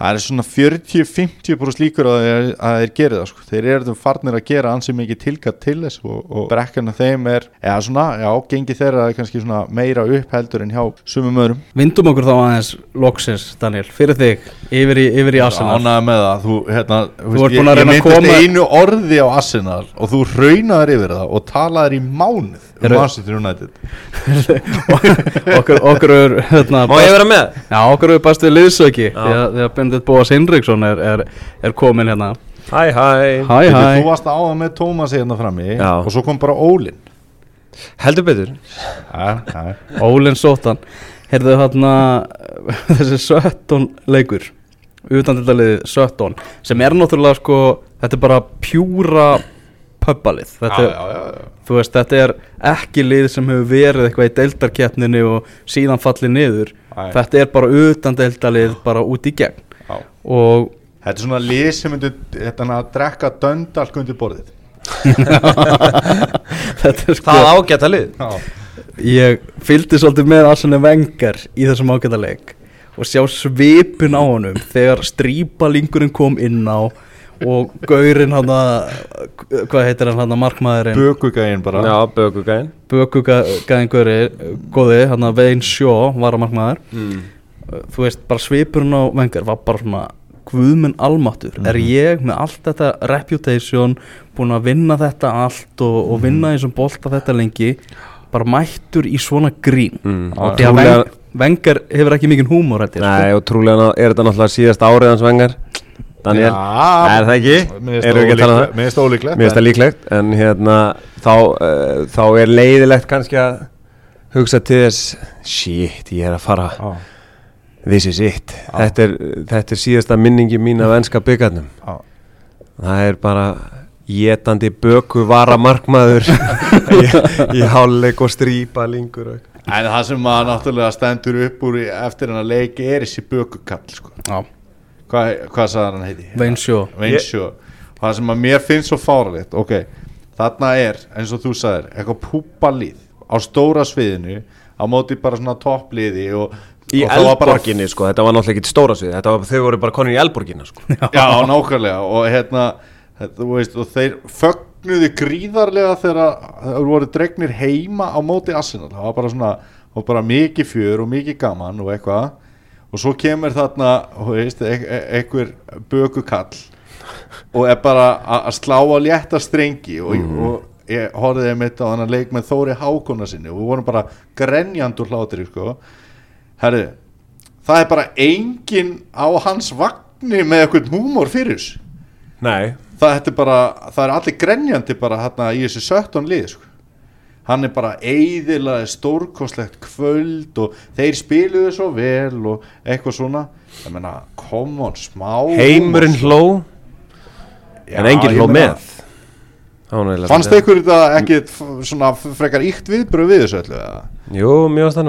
það er svona 40-50% líkur að þeir, að gera það sko. þeir eru farnir að gera ansið mikið tilkatt til þess og, og brekkana þeim er eða svona, já, gengi þeirra kannski svona meira uppheldur en hjá sumum öðrum. Vindum okkur þá aðeins loksins, Daniel, fyrir þig yfir í, yfir í Arsenal. Ánægði með það, þú, hérna, Þú veist, ég, að ég að myndist koma- einu orði á Arsenal og þú raunaður yfir það og talaður í mánuð Manchester United? Okkur, okkur er hérna, Má ég vera með? Já, okkur er bæst við liðsöki að Bendit Bóas Hinriksson er, er, er komin hérna. Hæ, hæ. Hæ, hæ. Þú varst áða með Tómas hérna frammi Já. og svo kom bara Ólin. Heldur betur. Ja. Ólinn Sóttan. Herðu hérna [LAUGHS] þessi 17 leikur utan þetta liðið 17 sem er náttúrulega sko þetta er bara pjúra pöpbalið þú veist, þetta er ekki lið sem hefur verið eitthvað í deildarkeppninu og síðan fallið niður. Æ. þetta er bara utan deildarlið bara út í gegn. Og Þetta er svona lið sem myndir þetta að drekka döndalk undir borðið. [LAUGHS] Þetta er sko Það ágæta lið. Ég fylgdi svolítið með Arsene Wenger í þessum ágætaleik og sjá svipin á honum þegar strípalingurinn kom inn á og gaurinn hann að hvað heitir hann hann að markmaðurinn? Bökugægin bara. Já, bökugæðin bökugæðin gauri góði hann að Vein Sjó var að markmaður mm. þú veist bara svipurinn á Wenger var bara svona guðminn almáttur er ég með allt þetta reputation búin að vinna þetta allt og, og vinna eins og bolta þetta lengi bara mættur í svona grín? Mm. Og því að Wenger hefur ekki mikinn húmor ég, Nei, sko. og trúlega er þetta náttúrulega síðast árið hans vengar Daniel, er það ekki? Mér að tala um það? Finnst ólíklegt Mér finnst það líklegt En hérna, þá, uh, þá er leiðilegt kannski að hugsa til þess Shit, ég er að fara. Já, This is it. Þetta er, þetta er síðasta minningi mín af enska byggarnum já. Það er bara Jétandi böku vara markmaður [LAUGHS] í, í hálfleik og strípa lingur og En það sem maður náttúrulega stendur upp úr eftir hennar leiki er þessi bökukall sko. Já, Hvað, hvað sagði hann heiti? Vein Sjó Veinsjó Það sem að mér finnst svo fáralegt Ok, þarna er, eins og þú sagðir Eitthvað púpalið á stóra sviðinu Á móti bara svona toppliði og, Í og það var bara- Elborginni sko, þetta var náttúrulega ekki stóra svið þetta var, Þau voru bara konur í Elborginna sko. Já, nákvæmlega Og hérna, veist Og þeir fögnuðu gríðarlega Þegar þeir voru dregnir heima Á móti Arsenal. Það var bara svona Og bara mikið fjör og mikið gaman og eitthvað Og svo kemur þarna veist, e e einhver bökukall og er bara að slá á létta strengi og, og ég horfði mitt á hann að leik með Þóri Hákona sinni og við vorum bara grenjandur hlátri sko. herri það er bara engin á hans vagni með eitthvað húmor fyrir það, er bara, það er allir grenjandi bara hérna í þessu 17 lið sko. Hann er bara eiðilega stórkostlegt kvöld og þeir spiluðu svo vel og eitthvað svona. Ég menna, come on, smá heimurinn hló En enginn hló með. Fannst svolítið- ykkur þetta ekki f- svona frekar íkt viðbröð við þessu öllu eða? Jú, mér varst það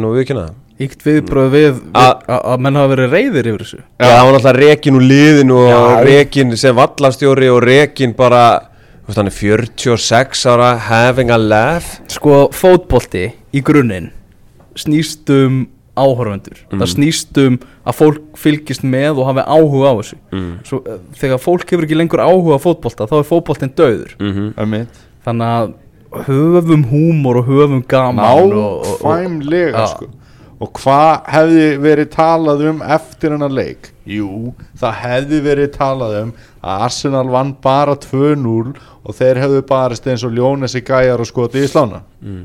nú viðkynna það. Íkt viðbröð við að að menn hafa verið reyðir yfir þessu. Já, það var náttúrulega rekin úr liðinu og rekin sem vallastjóri og rekin bara veist, hann er 46 ára having a laugh. Sko, fótbolti í grunninn snýst um áhorfendur. Það snýst um að fólk fylgist með og hafi áhuga á þessu. Mm. Svo, eh, þegar fólk hefur ekki lengur áhuga á fótbolta þá er fótboltin döður Mm Ömmit þannig að höfum húmor og höfum gaman Náfæmlega sko Og hvað hefði verið talað um eftir hennar leik? Jú, það hefði verið talað um að Arsenal vann bara 2-0 og þeir hefðu barist eins og Ljónesi gæjar og skoti í slána Mm.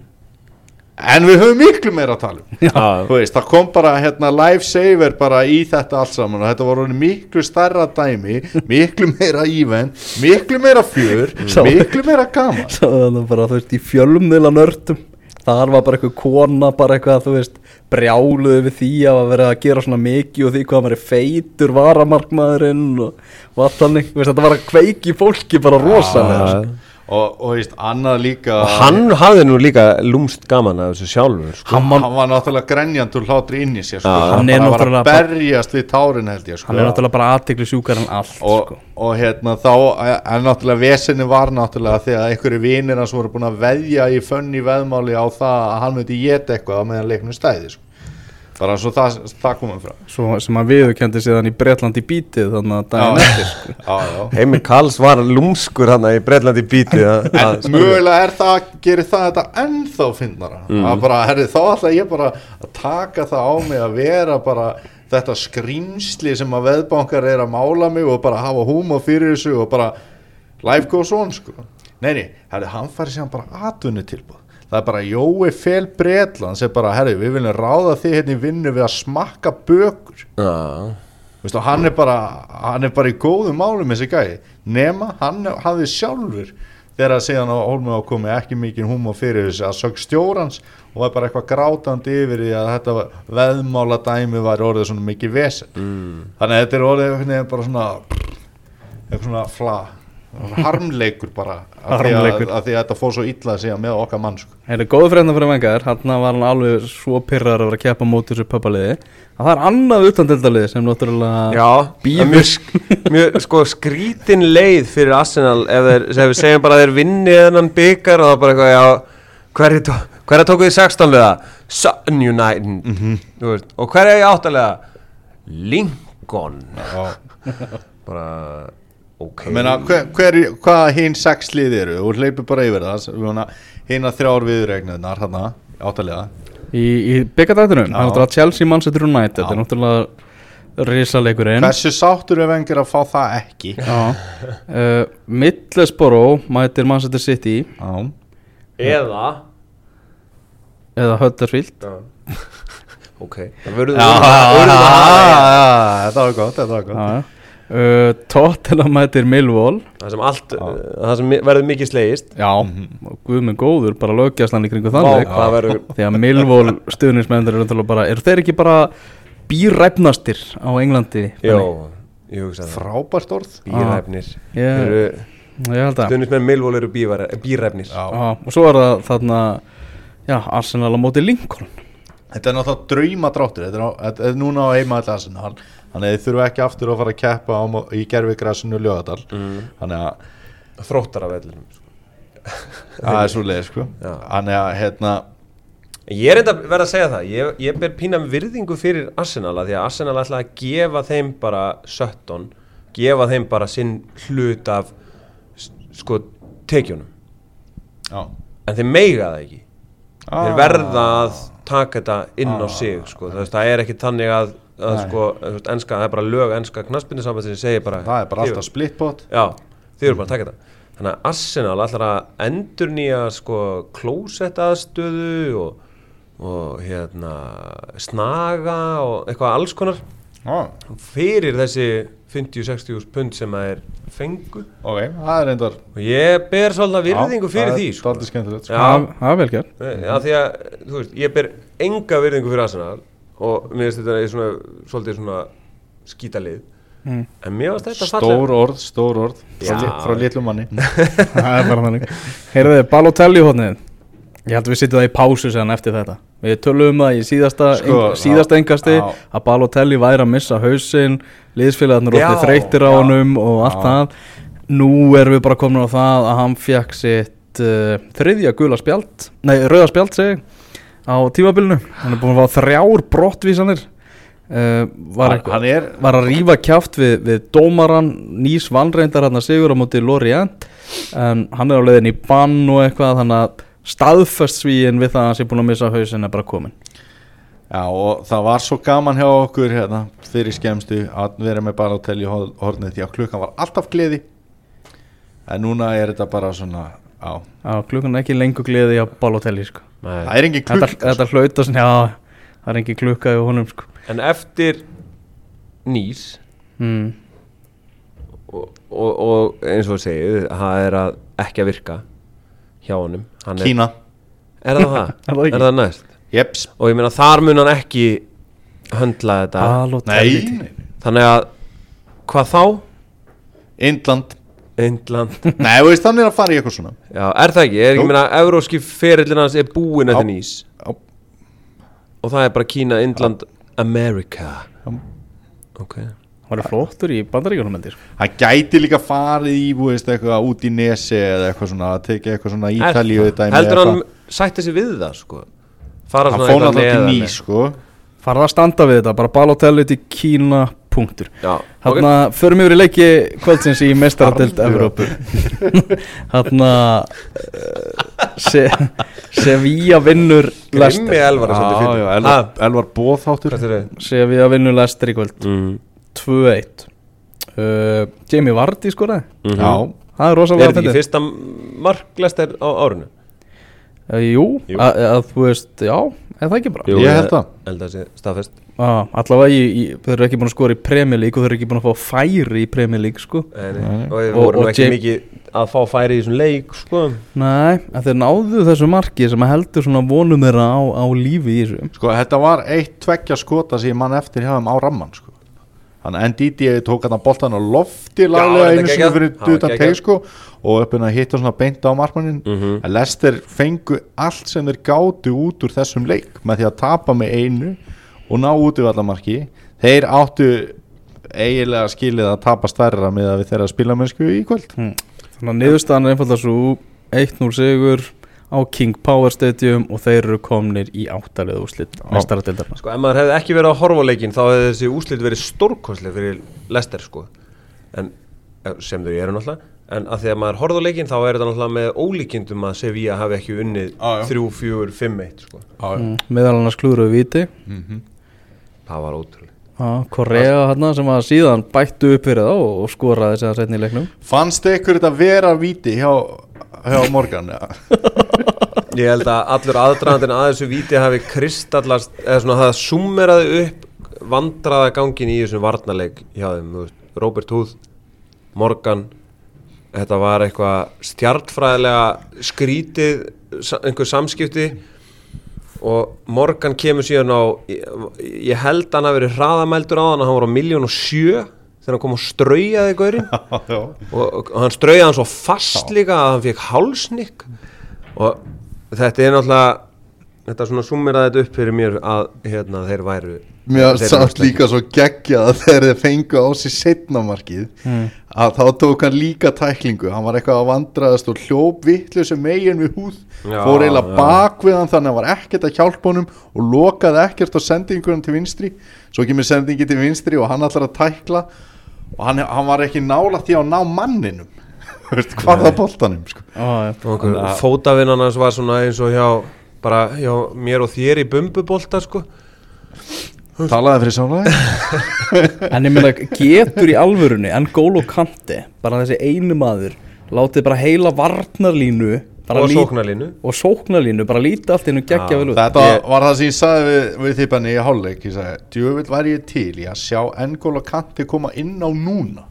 En við höfum miklu meira að tala um veist, það kom bara hérna lifesaver bara í þetta allt saman og þetta var orðið miklu stærra dæmi miklu meira ívend, miklu meira fjör miklu meira gaman Svo þannig bara, þú veist, í fjölumnila nördum þar var bara eitthvað kona bara eitthvað, þú veist, brjáluði við því að vera að gera svona mikið og því hvað maður er feitur varamarkmaðurinn og, og allt þannig, þetta var að kveiki fólki bara rosalega sko. Og, og veist, annað líka og hann hafði nú líka lúmst gaman af þessu sjálfur sko. hann, Hann var- náttúrulega grenjandur hlátri inn í sér sko. Hann, Hann er bara var að berjast við tárin held ég sko. hann er náttúrulega bara aðtekli sjúkar en allt og, sko. og hérna þá en náttúrulega vesinni var náttúrulega þegar einhverju vinir hans voru búin að veðja í fönni veðmáli á það að hann myndi geta eitthvað á meðan leiknum stæði sko. Bara svo það, það komum frá Svo, sem hann viðurkendi síðan í Bretlandi bítið þannig að daginn eftir sko. Heimi Karls var lúmskur hann í Breitlandi bítið að- En að- mögulega er það, gerir það þetta ennþá fyndnara. Að bara, herri, þá ætla ég bara að taka það á mig að vera bara þetta skrýmsli sem að veðbankar er að mála mig og bara hafa húma fyrir þessu og bara life goes on sko. Nei, nei, herri, hann færi síðan bara atvinni tilbúð það er bara Jói Fel Bretland sem bara, herri, við viljum ráða þig hérna í vinnu við að smakka bökur Já. Veistu, hann, er bara, hann er bara í góðum málum þessi gæði nema hann hafði sjálfur þegar að síðan á Hólmu á komi ekki mikið húma fyrir þessu að sög stjórans og var bara eitthvað grátandi yfir því að þetta veðmála dæmi var orðið svona mikið vesen mm. þannig að þetta er orðið bara svona eitthvað svona fla harmleikur bara af því að, að því að þetta fór svo illa síðan með okkar mann sko. Það er góð frétna fyrir vengar, hann var hann alveg svo pyrrar að vera að keppa móti þessu pappaliði að það er annað utandildaliði sem náttúrulega Já, Bíður. mjög, [LAUGHS] sk- mjög sko, skrítin leið fyrir Arsenal ef, þeir, ef við segjum bara að þeir vinni þennan byggar og það er bara eitthvað, já, hverju tó, hverja tóku þið 16 liða? Sun United þú veist, og hverja í áttalega? Lincoln bara, ok. Ég meina, hver, hver, hvað hinn sex lið eru? Og hleypur bara yfir það hinn að þrjár viðregnunar hann áttalega. Í, í byggardættunum, Já. hann er náttúrulega Chelsea Manchester United, þetta er náttúrulega risaleikurinn hversu sáttur er vengir að fá það ekki? Já, uh, Middlesbrough mætir Manchester City. Já. eða? Eða Huddersfield. Já. [LAUGHS] ok, það verður Já, verður að hafa það. þetta var Já, uh, Tottenham mætir Millwall. Það sem allt, það sem verður mikið slegist. Já, og guð með góður, bara lögjastlan í kringu þannig Því að Millwall stuðnismendur eru þeir ekki bara bíræfnastir á Englandi? Jó, ég hugsa það. Frábært orð. Bíræfnir. Ég, eru, ég held að Stuðnismenn Millwall eru Já. Já, og svo er það þarna já, Arsenal á móti Lincoln. Þetta er náttúrulega draumadráttur þetta er, þetta er núna á heima allir Arsenal þannig að þið þurfu ekki aftur að fara að keppa á, í gerfigrasinu Ljóðadal mm. þannig að Þróttar af vellinum sko. [LAUGHS] það er svo leið sko. Þannig að hérna Ég er enda að verða að segja það Ég, ég ber pína virðingu fyrir Arsenal Því að Arsenal ætla að gefa þeim bara Sötton, gefa þeim bara sinn hlut af sko tekjunum já. En þeir meiga það ekki Þeir Ah. verða að taka þetta inn á sig sko. það, er ekki þannig að, að Nei. sko, enska, það er bara lög enska knaspindisamband sem segir bara það er bara alltaf splitpot Já, þið eru bara að taka þetta Þannig að Arsenal ætlar að endur nýja sko klósett aðstöðu og, og hérna snaga og eitthvað alls konar já. fyrir þessi 50-60 pund sem það er fengu ok, það er reyndar og ég ber svolítið virðingu fyrir því sko. sko. það er skemmtilegt sko. Já, Það það er vel gert Já, því að, þú veist, ég ber enga virðingu fyrir Arsenal og mér finnst þetta er svona, svolítið svona skítalið. Mm. en mér finnst þetta stór orð, stór orð frá, Já. li, frá litlum manni. [LAUGHS] Það er bara þannig. Heyrðu Balotelli hóðnið Ég held að við sittum það í pásu séðan eftir þetta. Við tölum um það í síðasta, Sko, eng, síðasta engasti já. að Balotelli væri að missa hausinn liðsfélagarnir Já, orðið þreyttir á honum og allt já. það. Nú erum við bara komin á það að hann fekk sitt uh, þriðja gula spjald Nei, rauða spjald segi á tímabilinu. Hann er búin að fá þrjár brottvísanir. Uh, var, hann, er var að rífa kjáft við, við dómaran nýs vannreindar hann að sigur á móti Lorient. En hann er á leiðin í bann og eitthvað þannig að staðfest svíin við það að hann sé búin að missa hausin er bara komin Já og það var svo gaman hjá okkur hérna, fyrir skemmstu að vera með bara að telja hornið því að klukkan var alltaf gleði. En núna er þetta bara svona á, Já, klukkan er ekki lengur gleði á Balotelli sko. Nei. það er engin þetta, klukka þetta hlauta svona, já, það er engin klukka í honum sko. En eftir nýs mm. og, og, og eins og segið það er að ekki að virka hjá honum Hann er, Kína, er það það? [LAUGHS] Er það ekki? er það næst? jeps Og ég meina þar mun hann ekki höndla þetta Balotelli Nei, Þannig að hvað þá? Indland Indland [LAUGHS] Nei, þú veist, þannig er að fara í eitthvað svona Já, er það ekki? Er ekki Jú. meina Evróski ferillin hans er búinn eftir nýs Já. Og það er bara Kína, Indland, America Já. Ok Það var flottur í bandaríkjunum mendir Hann gæti líka farið í, þú veist, eitthvað út í nesi eða eitthvað svona, að tekið eitthvað svona Ítalíu dæmi Heldur hann sætti sig við það sko Fara Hann svona fór eitthvað náttúrulega til neðarlega. nýs, sko Farða að standa við þetta, bara Balotelli til Kína, punktur. Hanna, förum yfir í leiki kvöldsins í mestaradelt Evrópu. [LAUGHS] Hanna se, Sevilla vinnur Grimmi Lester Elvar er Elvar, er það? Sevilla vinnur Lester í kvöld. Mm. 2-1 uh, Jamie Vardy skoraði. Mhm. Já, Það er Er rosalega þetta ekki fyndið. fyrsta marklestir á árinu? Uh, Jú, Jú. að að þú veist, já, er það ekki bara? Ég held það. Held að sé staðfest ah, Allavega í, í, þau eru ekki búin að skora í Premier League og þau eru ekki búin að fá færi í Premier League sko Nei, nei. Nei. Og við Og- vorum og ekki Jam- mikið að fá færi í þessum leik sko Nei, en þeir náðu þessu marki sem að heldur svona vonum þeirra á, á lífi í þessu sko, þetta var eitt tveggja skota sem mann eftir hjá þeim á ramman, sko Þannig að NDD tók hann að boltan á lofti laglega einu var duta geggjað. teg sko og uppin að hitta svona beint á markmannin Mhm. að Lester fengu allt sem þeir gátu út úr þessum leik með því að tapa með einu og ná út í allamarki þeir áttu eiginlega skilið að tapa stærra með að við þeirra spilamennsku í kvöld. Hm. Þannig að niðurstaðan er einfalda svo 1-0 sigur á King Power Stadium og þeir eru komnir í áttalegu úrslit mestaradeildarna Sko ef maður hefði ekki verið að horfa á leikin þá hefði þessi úslit verið stórkostlega fyrir Lester sko. En, eh, sem þau eru náttúrulega. En að því að maður horfði á leikin þá er þetta náttúrulega með ólíkindum að Sevilla hafi ekki unnið Já, já. 3, 4, 5, 1 sko. Mm. Meðal annars klúruðu viti það var ótrúlega ah, Korea hérna sem að síðan bættu upp fyrir þá og skoraði sér setni í leiknum. Fannst ykkur þetta vera víti hjá, hjá Morgan? [LAUGHS] Ég held að allur aðdraðandinn að þessu víti hafi kristallast eða svona það summeraði upp vandraða gangin í þessum varnarleik hjá þeim, þú veist, Robert Huth Morgan þetta var eitthvað stjartfræðilega skrítið einhver samskipti og Morgan kemur síðan á ég, held að hann hafi verið hraðamældur á hann hann var á miljón og sjö þegar hann kom og straujaði gaurinn. [LAUGHS] Og, hann strauði hann svo fast líka að hann fekk hálsnikk og þetta er náttúrulega þetta svona summeraði þetta upp fyrir mér að hérna, þeir væru Mér eru líka svo geggjað að þegar þeir fengu á sig setnamarkið að þá tók hann líka tæklingu. Hann var eitthvað að vandraðast og hljóp vittlu sem megin við húð Já, fór eiginlega já. bak við hann þannig að hann var ekkert að hjálpa honum og lokaði ekkert á sendingunum til vinstri. Svo kemur sendingi til vinstri og hann ætlar að tækla og hann, hann var ekki nála því að ná manninum. [LAUGHS] Hvað það boltanum sko. ah, og okkur fótavinn hans var svona eins og hjá bara hjá mér og þér í bumbubolta sko talaði fyrir sálaði [LAUGHS] En ég meina, getur í alvörunni N'Golo Kante, bara þessi einu maður látið bara heila varnarlínu bara og sóknarlínu. Og sóknarlínu, bara lítið allt innu geggja vel út. Þetta Ég- var það sem ég sagði við, við þippanni í hálfleik. Ég sagði, djöfull væri ég til í að sjá Engól og Kanti koma inn á núna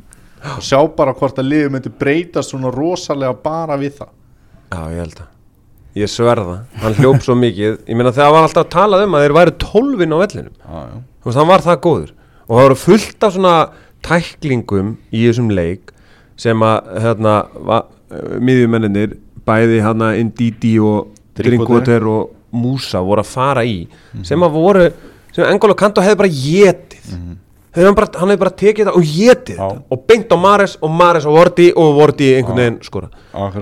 og sjá bara hvort að liðið myndi breytast svona rosalega bara við það. Já ég held að ég sverða, hann hljóp svo mikið. Ég meina þegar var alltaf að tala um að þeir væri tólfin á vellinum. Já. þú veist, hann var það góður. Og það voru fullt af svona tæklingum í þessum leik sem að hérna, miðjumenninir bæði hérna Indidi og. Drinkwater. Og Musa voru að fara í sem að voru, sem Engolo Kanto hefði bara getið hefði hann, bara, hann hefði bara tekið þetta og getið þetta. Og beint á Mares og Mares og Vorti og Vorti einhvern veginn skora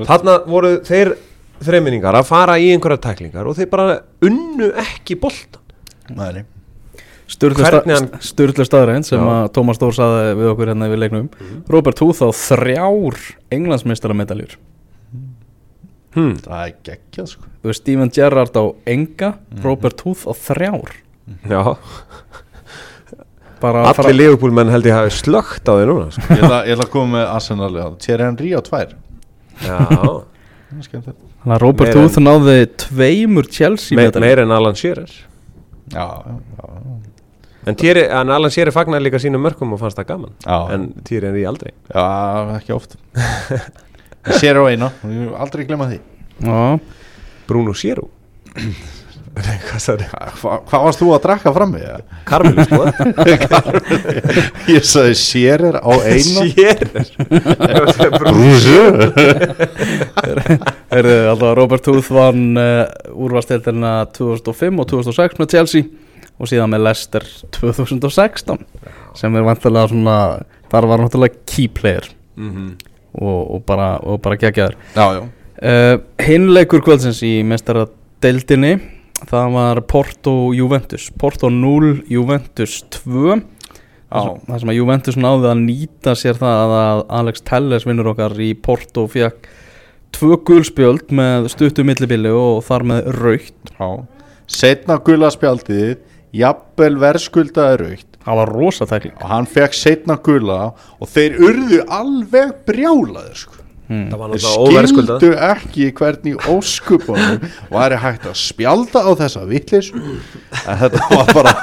þarna voru þeir þreiminningar að fara í einhverja tæklingar og þeir bara unnu ekki hann- Sturlu staðræðin sem Já. að Tómas Dór saði við okkur hérna við leiknum. Robert Huth á þrjár englandsmeistaramendaljur hmm. Það er geggjað sko. Þú veist, Steven Gerrard á enga Robert Huth á þrjár. Já, bara að allir Liverpool-menn held ég hafi slögt á því núna sko. Ég ætla, ég ætla að koma með Arsenal Thierry Henry á tvær. Já. Þannig að Robert Huth náði tveimur Chelsea Me, meir en Alan Shearer. Já, já, já, En, Thierry, en Alan Shearer fagnar líka sínum mörkum og fannst það gaman. Já. En Thierry Henry aldrei. Já, ekki oft. Sér á eina, aldrei glemma því. Já, Bruno sagði [CLEARS THROAT] Hva, Hvað varst þú að drakka fram með? Karmelu sko. Ég sagði sérir á eina. Sér Brúsu Heyrðu, alltaf Robert Huth vann uh, úrvarsdeildina 2005 og 2006 með Chelsea og síðan með Leicester 2016 sem er vantilega svona þar var náttúrulega key player. Og, og bara, og bara geggjaður. Já, já. Uh, Hinleikur kvöldsins í mestara deildinni það var Porto Juventus. Porto 0, Juventus 2 það sem, það sem að Juventus náði að nýta sér það að Alex Telles vinnur okkar í Porto fekk tvö gulspjöld með stuttu millibili og þar með raukt Setna gula spjaldið Jafnvel verðskuldaði raukt það var rosa tækling. Og hann fekk setna gula Og þeir urðu alveg brjálaður sko hmm. Það var Þeir náttúrulega óverðskuldað skildu ekki hvernig óskupunum væri hægt að spjalda á þessa vitlis en þetta var bara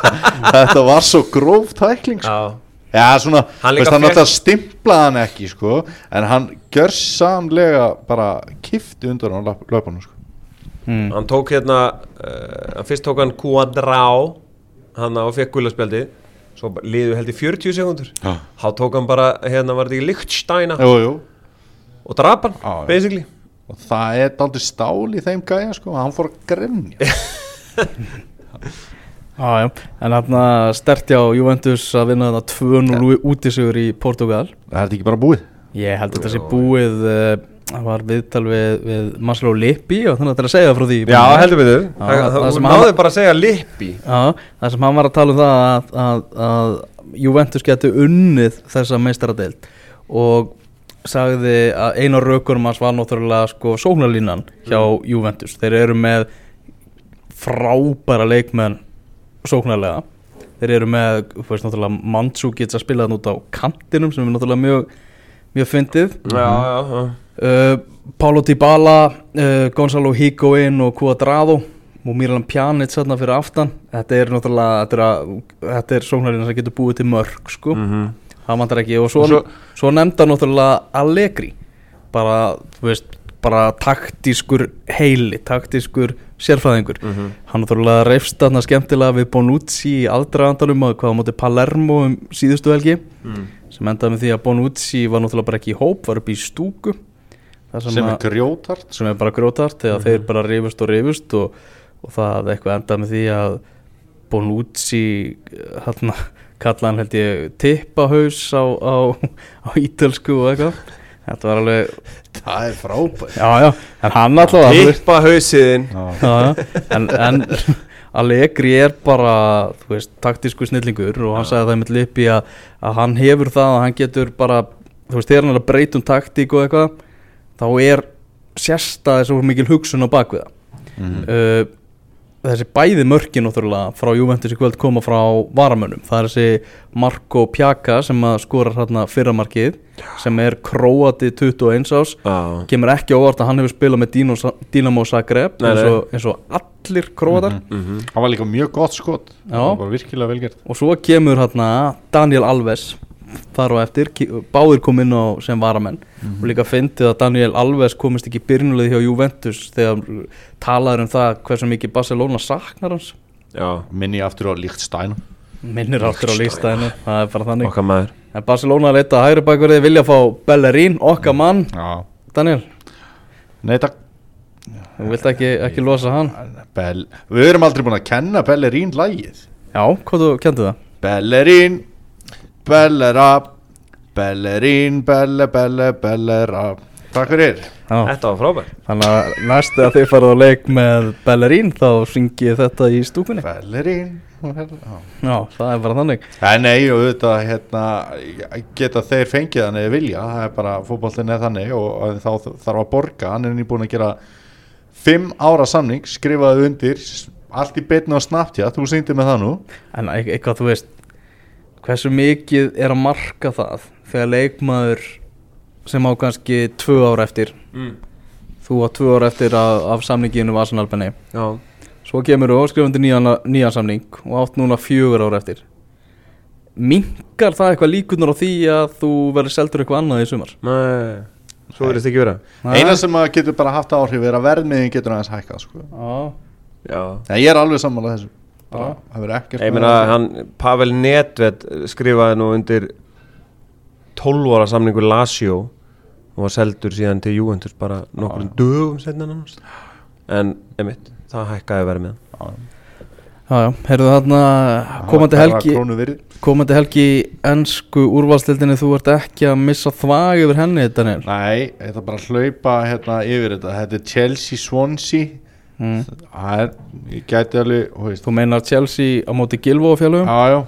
þetta var svo gróf tækling sko. Já Já, svona, Hann veist, hann náttúrulega stimplaði hann ekki sko, en hann gjör samlega bara kifti undan á löp- löpunum sko. Hmm. Hann tók hérna uh, Fyrst tók hann Quadrao Hann á fekk gulaspjaldi Svo liðu held í 40 sekundur Já. Þá tók hann bara, hérna var þetta ekki Lichtsteina Jú, jú, Og drap hann, Já, já. basically. Og það er daldið stál í þeim gæja sko, hann fór að grenja. [LAUGHS] Já, en þarna sterti á Juventus að vinna þetta 2-0 útisugur í Portugal. Það er þetta ekki bara búið? Ég held þetta sé búið uh, það var viðtal við, við Marcelo Lippi og þannig að þetta er að segja frá því. Já, heldur við þau Það það það sem náðu hann- bara að segja Lippi. Já, það sem hann var að tala um það að, að, að Juventus geti unnið þessa meistaradeild og sagði að eina raukurum hans var náttúrulega sko sóknarlínan hjá Juventus. Þeir eru með frábæra leikmenn sóknarlega. Þeir eru með, þú veist náttúrulega Mandzukic að spila þann út á kantinum sem er náttúrulega mjög mjög fyndið. Já, já, já. Uh, Paulo Dybala uh, Gonzalo Higuain og Cuadrado. Og Miralem Pjanic þarna fyrir aftan. Þetta er náttúrulega þetta er, er sóknarinn sem getur búið til mörg sko. Það vantar ekki. Og svo, Og svo, svo- nefnda náttúrulega Allegri. Bara, þú veist, bara taktískur heili, taktískur sérfræðingur. Hann náttúrulega reyfst þarna skemmtilega við Bonucci í aldraðandalum að hvað á móti Palermo um síðustu helgi. Sem endaði með því að Bonucci var náttúrulega bara ekki í hóp, var upp í stúku. Þar sem er grjótart sem er bara grótart þegar þeir bara rifust og rifust og, og það eitthvað endaði með því að Bonucci hérna kalla hann held ég tippahaus á, á, á ítölsku og eitthvað. Þetta var alveg, það er frábært. Já já en hann alltaf þú veist, Tippa hausiðin Já. já, já, en, en Allegri er bara veist, taktísku snillingur og hann sagði það með lipi að, að hann hefur það að hann getur bara, þú veist, þegar hann er að breyta um taktík og eitthvað þá er sérstæði svo mikil hugsun á bakviða Mhm. uh, þessi bæði mörkin náttúrulega frá Juventus í kvöld koma frá varamönnum. Það er þessi Marco Pjaka sem að skorar hérna fyrramarkið sem er Kroati 21 ás Já. Kemur ekki á óvart að hann hefur spilað með Dino, Dinamo Zagreb eins og, eins og allir Kroatar Mhm. hann var líka mjög gott skot. Já. það var virkilega velgert og svo kemur hérna Daniel Alves þar á eftir, báðir kom inn á sem varamenn. Og líka fyndið að Daniel Alves komist ekki byrjunulegi hjá Juventus þegar talaður um það hversu mikið Barcelona saknar hans. Já, minni aftur á líkt stæn minnir áttur á lístæðinu, það er bara þannig. Okkar maður. En Barcelona leita hægri bakverði vilja fá Bellerín, okkar mann. Já. Daniel, Nei, takk. Þú vilt ekki, ekki losa hann? Bell, Við erum aldrei búin að kenna Bellerín lægið já, hvað þú kendu það? Bellerín Bellera Bellerín, belle, belle, bellera. Takk fyrir. Já. Þetta var frábær Þannig að næstu að þið farið á leik með Bellerín þá syngi ég þetta í stúkunni. Bellerín Já. Já, það er bara þannig. Er nei og auðvitað hérna, geta þeir fengið hann eða vilja. Það er bara, fótbollin er þannig og, þá þarf að borga, hann er nýbúin að gera fimm ára samning, skrifaði undir allt í betna og snapt já, þú sýndi með það nú. En eit- eitthvað þú veist Hversu mikið er að marka það Þegar leikmaður sem á kannski tvö ára eftir mm. Þú á tvö ára eftir af, af samninginu var Arsenal-benni Já. Svo kemur þú og skrifandi nýjan, nýjan samning Og átt núna fjögur ára eftir. Minkar það eitthvað líkunar á því að þú verður seldur eitthvað annað í sumar? Nei, svo verðist ekki vera. Eina sem getur bara haft áhrif er að verðmiðin getur aðeins hækkað sko. Já, Já. Ég er alveg sammálað þessu það verður ekkert Ég meina, hann, Pavel Nedved skrifaði nú undir 12 ára samningu Lazio og var seldur síðan til Juventus bara nokkur dögum setna nánast. En, emitt, það hækkaði verið með hann. Já, já, heyrðu þarna komandi helgi komandi helgi ennsku úrvalstildinni þú ert ekki að missa þvag yfir henni Daniel. Nei, þetta er bara að hlaupa hérna yfir þetta. Þetta er Chelsea Swansea mm. Það er, ég gæti alveg veist, Þú meinar Chelsea á móti Gilvo fjálugum Já, já,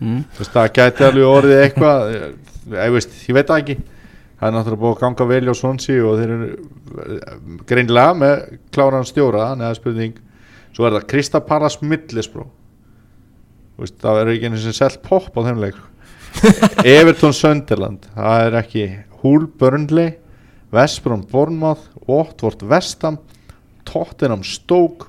mm. þú veist, það gæti alveg orðið eitthvað ég, veist, ég veit það ekki. Það er náttúrulega búið að ganga vel á Swansea og þeir eru eh, greinlega með kláran stjóra, að spurning. Svo er það Krista Paras Middlesbró Þú veist, það er ekki einu sem selt popp á þeim leik. [LAUGHS] Everton Sunderland það er ekki Hull Burnley Westbrom Bournemouth Watford Vestham Tottenham Stoke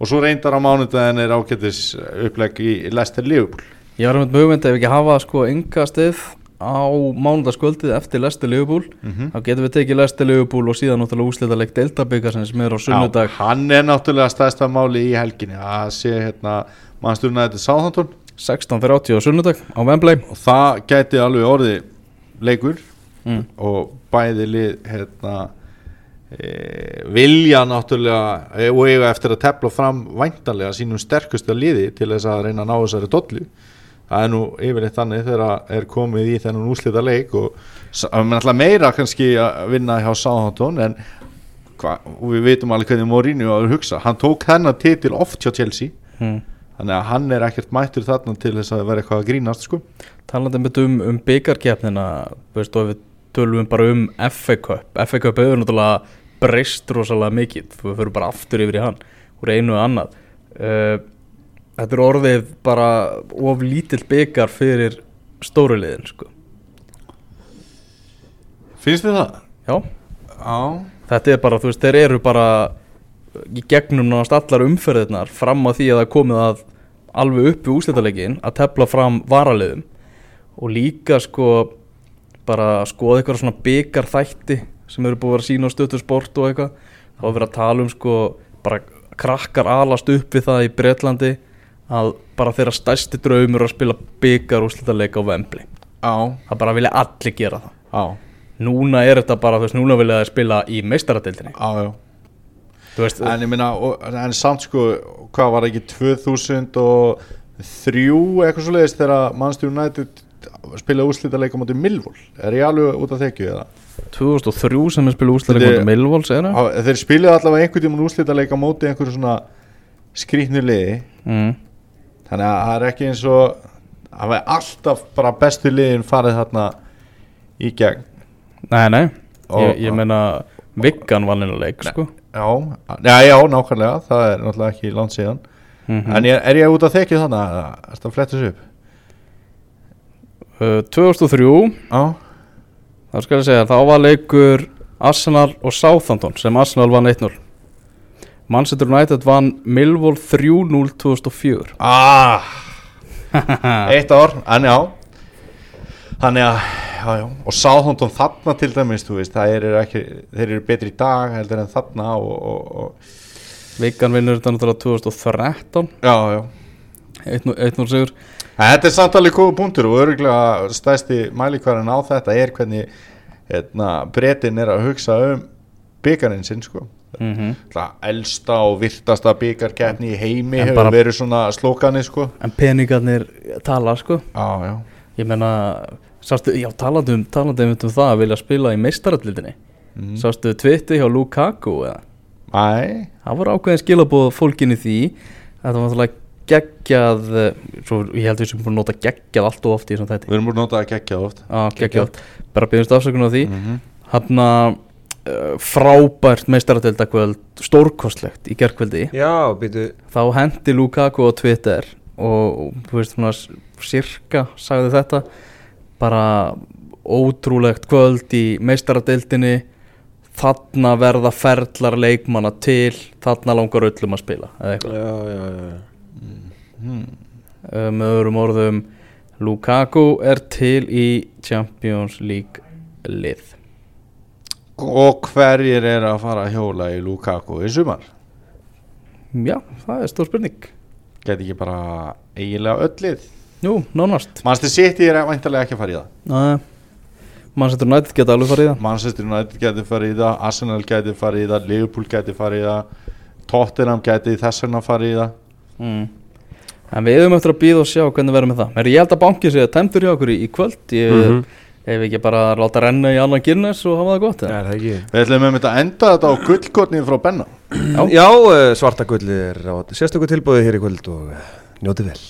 og svo reyndar á mánudaginn er ágættis upplegg í Leicester Liverpool Ég var með hugmynd ef ekki hafa sko enga stið á mánudagskvöldið eftir Lester Liverpool Mhm. þá getum við tekið Lester Liverpool og síðan náttúrulega úslitaleg Deltabyggarsinn sem er á sunnudag Já, hann er náttúrulega stærsta máli í helginni að sé hérna mannsturna þetta Southampton 16.30 á sunnudag á Wembley og það gæti alveg orðið leikur mm. og bæði lið hérna vilja náttúrulega e, og eiga eftir að tepla fram væntanlega sínum sterkusta liði til þess að reyna að ná þessari dollu. Það er nú yfirleitt þannig þegar er komið í þennan úslita leik og meira kannski að vinna hjá Southampton en hva, við veitum alveg hvernig Mourinho á að hugsa hann tók hennar titil oft hjá Chelsea. Mm. þannig að hann er ekkert mættur þarna til þess að vera eitthvað að grínast sko. Talandi með um, um og við tölum bara um FA Cup. FA Cup náttúrulega breyst rosalega mikið. Við fyrir bara aftur yfir í hann úr einu og annað. Uh, þetta er orðið bara of lítill byggar fyrir stóru liðin sko. finnst þið það? já, Já. Þetta er bara, þú veist, þeir eru bara í gegnum náðast allar umferðirnar fram á því að það komið að alveg upp í úslitaleikin að tefla fram varaliðum. Og líka sko bara skoða eitthvað svona byggar þætti sem eru búið að sína á stötu sport og eitthvað. Þá er verið að tala um sko bara krakkar alast upp við það í Bretlandi að bara þeirra stærsti draumur að spila byggar úslitaleik á Wembley. Já það bara vilja allir gera það. Já núna er þetta bara, veist, núna vilja það spila í þú veist, En ég minna, en samt sko Hvað var ekki 2003 eitthvað svo leiðist þegar Manchester United spilaði úrslitaðleika mútið Millwall? Er ég alveg út af þekju eða? 2003 sem er spila segir það? Á- Þeir spilaði allavega einhvern tímann úrslitaðleika mútið einhverju svona skrýtnu liði. Mm. Þannig að það er ekki eins og Það var alltaf bara bestu liðin farið þarna í gegn. Nei, nei, Og- ég, ég meina Viggan vann inn á leik, sko. Já, já, já, nákvæmlega. Það er náttúrulega ekki langt síðan. Mm En ég, er ég út af þekju þannig að að fletta þessu upp? uh, 2003 Já þá skal ég segja, þá var leikur Arsenal og Southampton sem Arsenal vann 1-0 Manchester United vann Millwall 3-0 2004 Ah, eitt ár, en já. Þannig að, já, já. Og Southampton þarna til dæmis, þú veist Það eru ekki, þeir eru betri í dag heldur en þarna og, og, og Viggan vinnur þetta náttúrulega 2013 Já, já. 1-0 sigur þetta er samt alveg góða punktur og örgulega stæsti mælikvarðin á þetta er hvernig hérna, bretin er að hugsa um byggarinn sinn sko mm -hmm. Það elsta og virtasta byggarkeppni í heimi En hefur verið svona slókani sko En peningarnir tala, sko Já, já Ég já, talandi um, talandi um það að vilja spila í meistarallitinni mm. Sástu tvitti hjá Lukaku eða? Æ, Það var ákveðin skilabóð fólkinni því að það var náttúrulega geggjað eh, svo ég held við sem búin að nota geggjað allt og oft í þessum þætti. Við erum búin að nota að gegja oft. Já, geggjað, bara byggjumst afsökun á því. Mm -hmm. hann uh, frábært meistaradeildakvöld stórkostlegt í býtu þá hendi Lukaku á Twitter og, þú veist svona sirka sagði þetta. Bara ótrúlegt kvöld í meistaradeildinni. Þarna verða ferlar leikmanna til. Þarna langar öllum að spila eða eitthvað. Já, já, já með öðrum orðum Lukaku er til í Champions League lið Og hverjir er að fara að hjóla í Lukaku í sumar? Já, það er stór spurning. Gæti ekki bara eiginlega öllið Jú, nánast. Manchester City er væntalega ekki að fara í það? Nei. Manchester United geta alveg farið í það. Manchester United gæti farið í það Arsenal gæti farið í það Liverpool gæti farið í það Tottenham gæti þess vegna farið í það mm. En við höfum eftir að býða og sjá hvernig verðum með það Meri, Ég held að bankið sé að tæmdur hjá okkur í, í kvöld Ég Mhm. hef ekki bara að láta renna í annan Guinness og hafa það gott eða? Er það ekki? Við ætlum með þetta að enda þetta á gullkortni frá Benna Já, Já svarta gullið er á sérstöku tilbúið hér í kvöld og eh, njótið vel